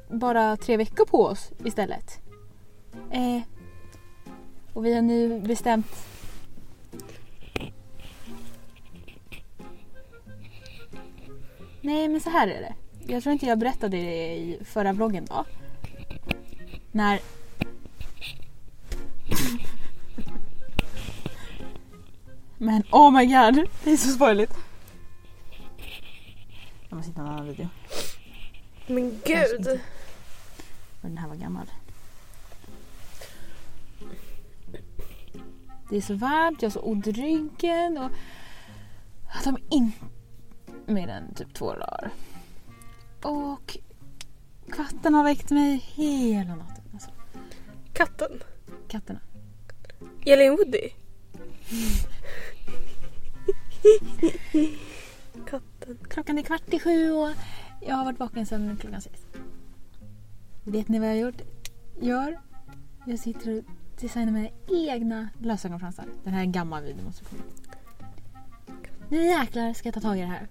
[SPEAKER 2] bara tre veckor på oss istället. Eh, och vi har nu bestämt Nej men så här är det. Jag tror inte jag berättade det i förra vloggen då. När... Men oh my god, det är så spoiligt. Jag måste hitta en annan video.
[SPEAKER 3] Men gud.
[SPEAKER 2] För den här var gammal. Det är så varmt, jag har så ont i ryggen och att de inte mer än typ två dagar. Och katten har väckt mig hela natten. Alltså,
[SPEAKER 3] Katten.
[SPEAKER 2] katterna.
[SPEAKER 3] Elin Woody. Katten.
[SPEAKER 2] Klockan är kvart i sju och jag har varit vaken sedan klockan sex. Vet ni vad jag gjort? gör? Jag sitter och designar mina egna lösögonfransar. Den här är en gammal video måste komma. Nu jäklar ska jag ta tag i det här.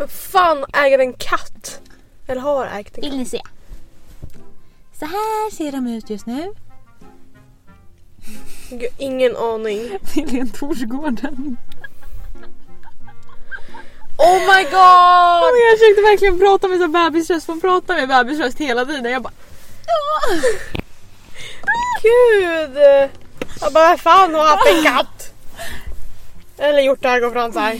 [SPEAKER 3] Vem fan äger en katt? Eller har ägt en katt?
[SPEAKER 2] Vill ni se? Så här ser de ut just nu.
[SPEAKER 3] Gud, ingen aning.
[SPEAKER 2] Till en Torsgården.
[SPEAKER 3] Oh my god!
[SPEAKER 2] Jag försökte verkligen prata med så bebisröst. Få prata med bebisröst hela tiden. Jag bara... Ja.
[SPEAKER 3] Gud! Jag bara, fan har haft en katt? Eller gjort ögonfransar.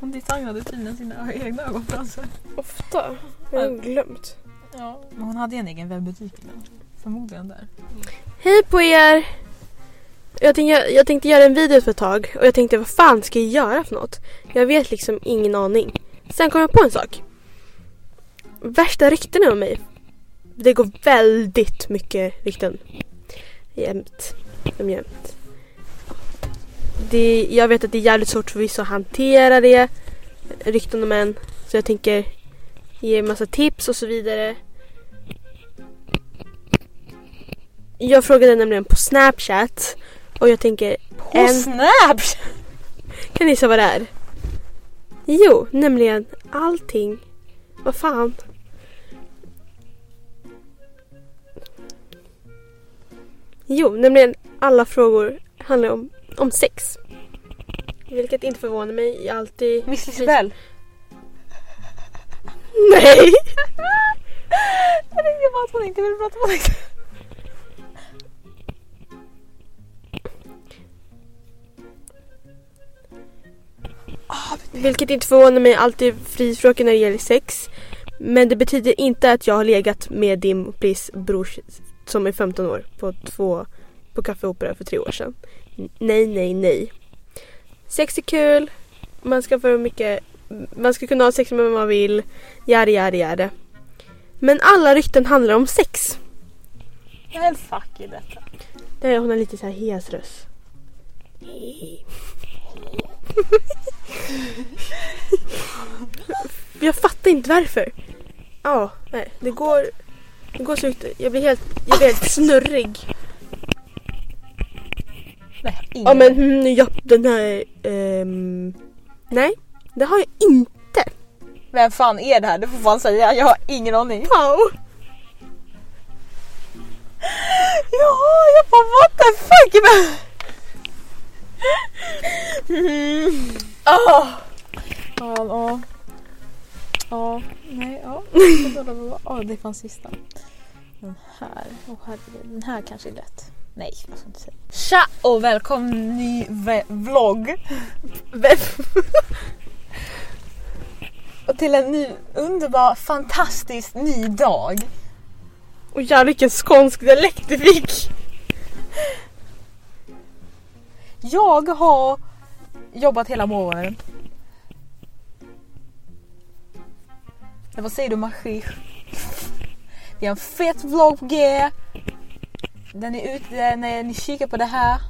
[SPEAKER 2] Hon designade tydligen sina egna ögonfransar.
[SPEAKER 3] Ofta. Jag har glömt.
[SPEAKER 2] Ja, men hon hade en egen webbutik innan. Förmodligen där.
[SPEAKER 3] Hej på er! Jag tänkte, jag tänkte göra en video för ett tag och jag tänkte vad fan ska jag göra för något? Jag vet liksom ingen aning. Sen kom jag på en sak. Värsta ryktena om mig. Det går väldigt mycket rykten. Jämt. Jämt. Det, jag vet att det är jävligt svårt för vissa att hantera det. Rykten om en. Så jag tänker ge massa tips och så vidare. Jag frågade nämligen på Snapchat och jag tänker
[SPEAKER 2] På
[SPEAKER 3] en...
[SPEAKER 2] Snapchat!
[SPEAKER 3] Kan ni gissa vad det är? Jo, nämligen allting. Vad fan? Jo, nämligen alla frågor handlar om, om sex. Vilket inte förvånar mig. Jag har alltid...
[SPEAKER 2] Miss Lisbell.
[SPEAKER 3] Nej!
[SPEAKER 2] Jag tänkte bara att hon inte ville prata om det.
[SPEAKER 3] Vilket inte förvånar mig. Alltid frispråkig när det gäller sex. Men det betyder inte att jag har legat med din Bliss brors som är 15 år på två på Café Opera för tre år sedan. Nej, nej, nej. Sex är kul. Man ska få mycket man ska kunna ha sex med vem man vill. Jari, jari, jari. Men alla rykten handlar om sex.
[SPEAKER 2] En fuck i detta.
[SPEAKER 3] Det är hon har lite så här hes röst. Jag fattar inte varför. Ja, nej. Det går... Det går så. Jag blir helt, jag blir helt snurrig.
[SPEAKER 2] Nej, ingen.
[SPEAKER 3] Ja men mm, ja, den här... ehm, nej, det har jag inte.
[SPEAKER 2] Vem fan är det här? Du får fan säga. Jag har ingen aning.
[SPEAKER 3] Pau.
[SPEAKER 2] Ja, jag bara what the fuck? Mm. Ah. Ja, ja. Ja, nej, ja. Ja, det fanns sista. Den här, åh herregud, den här kanske är lätt. Nej, jag ska inte säga. Tja och välkommen ny vlogg. och till en ny underbar, fantastisk ny dag.
[SPEAKER 3] Och jävlar vilken skånsk dialekt du fick.
[SPEAKER 2] Jag har jobbat hela morgonen. Det vad säger du Machi? Vi har en fet vlogg på G. Den är ute när ni kikar på det här.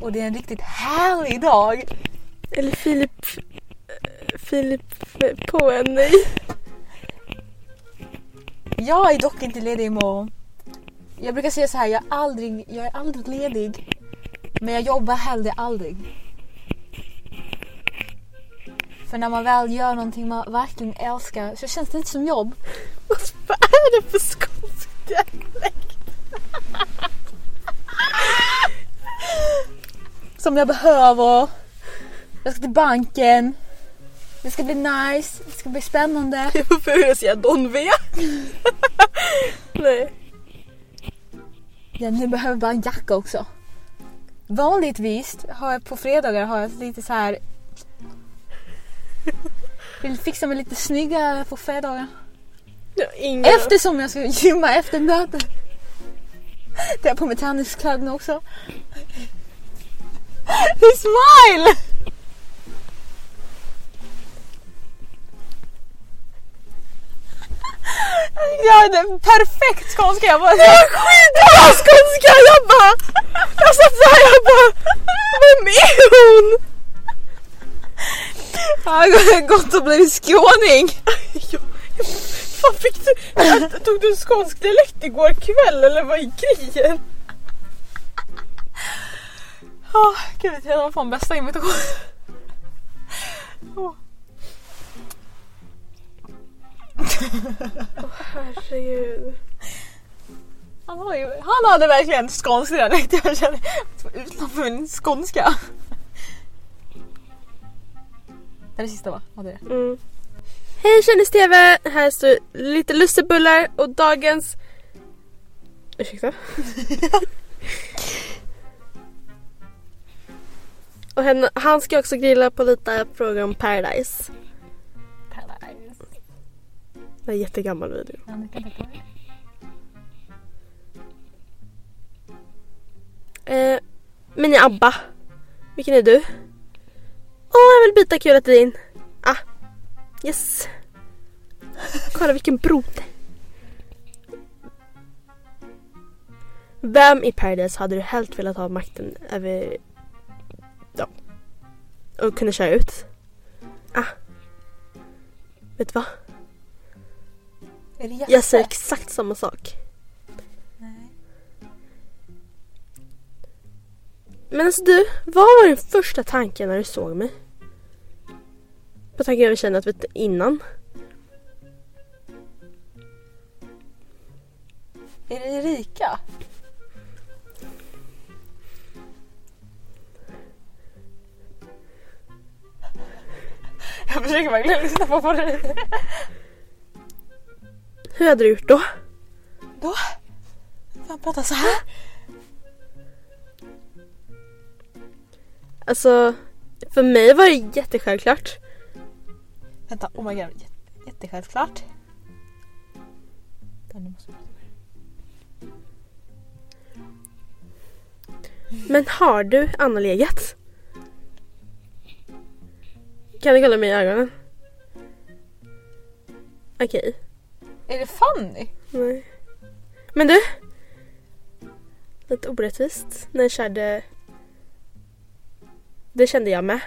[SPEAKER 2] Och det är en riktigt härlig dag.
[SPEAKER 3] Eller Filip... eh, Filip på en nej.
[SPEAKER 2] Jag är dock inte ledig imorgon. Jag brukar säga så här, jag är aldrig, jag är aldrig ledig. Men jag jobbar heller aldrig. För när man väl gör någonting man verkligen älskar så känns det inte som jobb.
[SPEAKER 3] Vad är det för skånsk dialekt?
[SPEAKER 2] Som jag behöver. Jag ska till banken. Det ska bli nice. Det ska bli spännande.
[SPEAKER 3] Varför vill jag säga Don V? nej.
[SPEAKER 2] Ja, nu behöver jag bara en jacka också. Vanligtvis har jag på fredagar har jag lite så här. Vill fixa mig lite snyggare på fredagar. Eftersom jag ska gymma efter mötet. Tar jag på mig tenniskläderna också? His smile! Jag hade perfekt skånska. Jag bara...
[SPEAKER 3] Det var skitbra skånska! Jag bara... Jag satt såhär jag bara... Vem är hon?
[SPEAKER 2] Jag har gått och
[SPEAKER 3] blivit skåning. Fan fick du... Tog du skånsk dialekt igår kväll eller vad är grejen?
[SPEAKER 2] Oh, gud, jag var fan bästa imitation. Oh.
[SPEAKER 3] Herregud.
[SPEAKER 2] Han, har ju, han hade verkligen skånsk dialekt. Jag känner utanför min skånska. Det är det sista va? Ja, det är det.
[SPEAKER 3] Mm. Hej kändis-tv! Här står lite lussebullar och dagens... Ursäkta? och henne, han ska också grilla på lite frågor om Paradise.
[SPEAKER 2] Paradise.
[SPEAKER 3] Det är en jättegammal video. Eh, jag Abba. Vilken är du? Åh, jag vill byta kula till din. Yes. Kolla vilken broder. Vem i Paradise hade du helt velat ha makten över... Ja. Och kunna köra ut? Ah. Vet du vad?
[SPEAKER 2] Är det Jasse?
[SPEAKER 3] Jag säger exakt samma sak.
[SPEAKER 2] Nej.
[SPEAKER 3] Men alltså du, vad var din första tanke när du såg mig? På tanken jag känner att vet, innan.
[SPEAKER 2] Är det Erika? Jag försöker verkligen lyssna på vad det är.
[SPEAKER 3] Hur hade du gjort då?
[SPEAKER 2] Då? Fan prata så här?
[SPEAKER 3] Alltså, för mig var det jättesjälvklart.
[SPEAKER 2] Vänta, oh my god. Jätte, jättesjälvklart. Måste med.
[SPEAKER 3] Men har du Anna legat? Kan du kolla mig i ögonen? Okej.
[SPEAKER 2] Är det Fanny?
[SPEAKER 3] Nej. Men du? Lite orättvist när jag körde... Det kände jag med.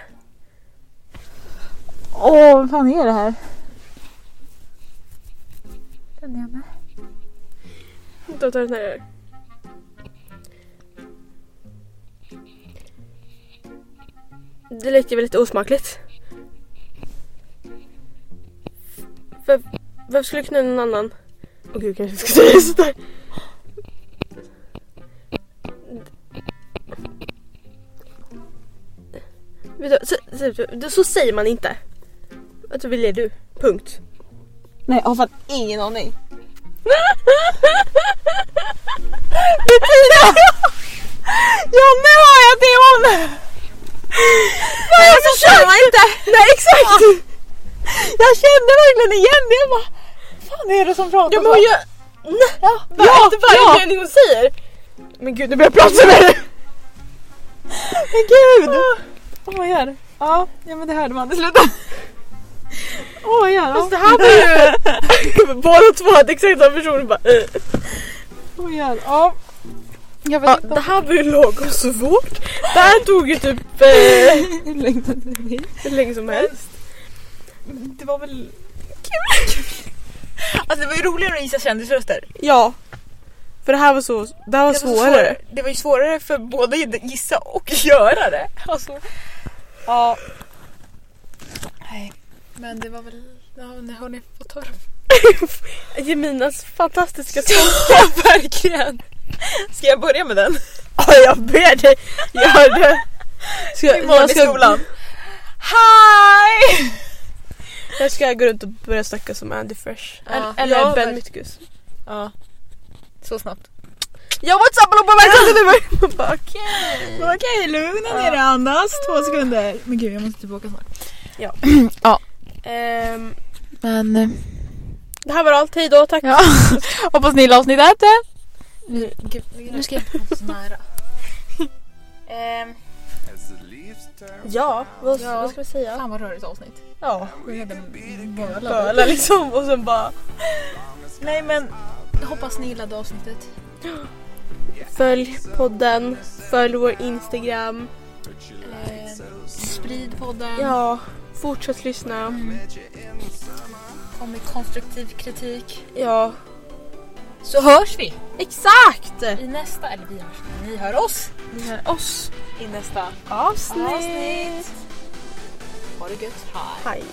[SPEAKER 2] Åh, vad fan är det här? Den är jag med.
[SPEAKER 3] Då tar den här. Det luktar väl lite osmakligt. För, varför skulle jag knulla någon annan? Åh gud, kanske jag ska säga sådär. Så, så, så, så säger man inte. Att du vill är du. Punkt.
[SPEAKER 2] Nej, jag har fan ingen aning. Ja, nu har jag det hon! Nej, känner man inte.
[SPEAKER 3] Nej exakt!
[SPEAKER 2] Jag kände verkligen igen det. Jag bara, fan är det som pratar
[SPEAKER 3] Ja men
[SPEAKER 2] så?
[SPEAKER 3] Nej!
[SPEAKER 2] Ja, ja,
[SPEAKER 3] inte varje
[SPEAKER 2] ja.
[SPEAKER 3] mening hon säger. Men gud nu börjar jag prata med dig!
[SPEAKER 2] Men gud! Oh, gör. Ja, ja men det hörde man. Det slutade. Åh oh, gör.
[SPEAKER 3] Fast det här var ju... Båda två hade exakt samma person bara... eh.
[SPEAKER 2] Åh gör. Ja. Jag vet
[SPEAKER 3] Ja,
[SPEAKER 2] inte
[SPEAKER 3] det här var ju lagom svårt. Det här tog ju typ eh,
[SPEAKER 2] hur länge
[SPEAKER 3] hur länge som helst.
[SPEAKER 2] Det var väl kul. Alltså det var ju roligare att gissa kändisröster.
[SPEAKER 3] Ja. För det här var så... Det här var
[SPEAKER 2] Det var,
[SPEAKER 3] svårare.
[SPEAKER 2] svårare. det var ju svårare för både gissa och göra det. Alltså, ja. Nej, men det var väl... Ja, har ni fått höra.
[SPEAKER 3] Jeminas fantastiska.
[SPEAKER 2] Ja, verkligen. Ska jag börja med den?
[SPEAKER 3] Ja, jag ber dig. Gör det. Ska,
[SPEAKER 2] Imorgon
[SPEAKER 3] jag,
[SPEAKER 2] i
[SPEAKER 3] ska,
[SPEAKER 2] skolan. Hi!
[SPEAKER 3] jag ska gå runt och börja snacka som Andy Fresh.
[SPEAKER 2] Ja.
[SPEAKER 3] Eller
[SPEAKER 2] Ja,
[SPEAKER 3] Ben Mitkus.
[SPEAKER 2] Ja. Så snabbt.
[SPEAKER 3] Ja what's up allihopa välkomna till okej.
[SPEAKER 2] Okej, lugna ner dig andas. Två sekunder. Men gud, jag måste tillbaka snart.
[SPEAKER 3] Ja.
[SPEAKER 2] ja.
[SPEAKER 3] Ehm,
[SPEAKER 2] Men... eh,
[SPEAKER 3] det här var allt, hej då, tack.
[SPEAKER 2] Ja. Hoppas ni gillar avsnittet. Nu, gud, nu ska jag prata så nära. Ehm,
[SPEAKER 3] Ja, vad,
[SPEAKER 2] Ja.
[SPEAKER 3] vad ska vi säga?
[SPEAKER 2] fan vad rörigt avsnitt.
[SPEAKER 3] Ja,
[SPEAKER 2] Vi hade bölar.
[SPEAKER 3] böla liksom och sen bara...
[SPEAKER 2] Nej men jag hoppas ni gillade avsnittet.
[SPEAKER 3] Följ podden, följ vår Instagram.
[SPEAKER 2] Eh, sprid podden.
[SPEAKER 3] Ja, fortsätt lyssna.
[SPEAKER 2] Kom med konstruktiv kritik.
[SPEAKER 3] Ja,
[SPEAKER 2] Så hörs vi
[SPEAKER 3] exakt!
[SPEAKER 2] i nästa, eller vi hörs, ni hör oss
[SPEAKER 3] Ni hör oss
[SPEAKER 2] i nästa
[SPEAKER 3] avsnitt.
[SPEAKER 2] avsnitt. Ha det gött, hej.
[SPEAKER 3] Hej.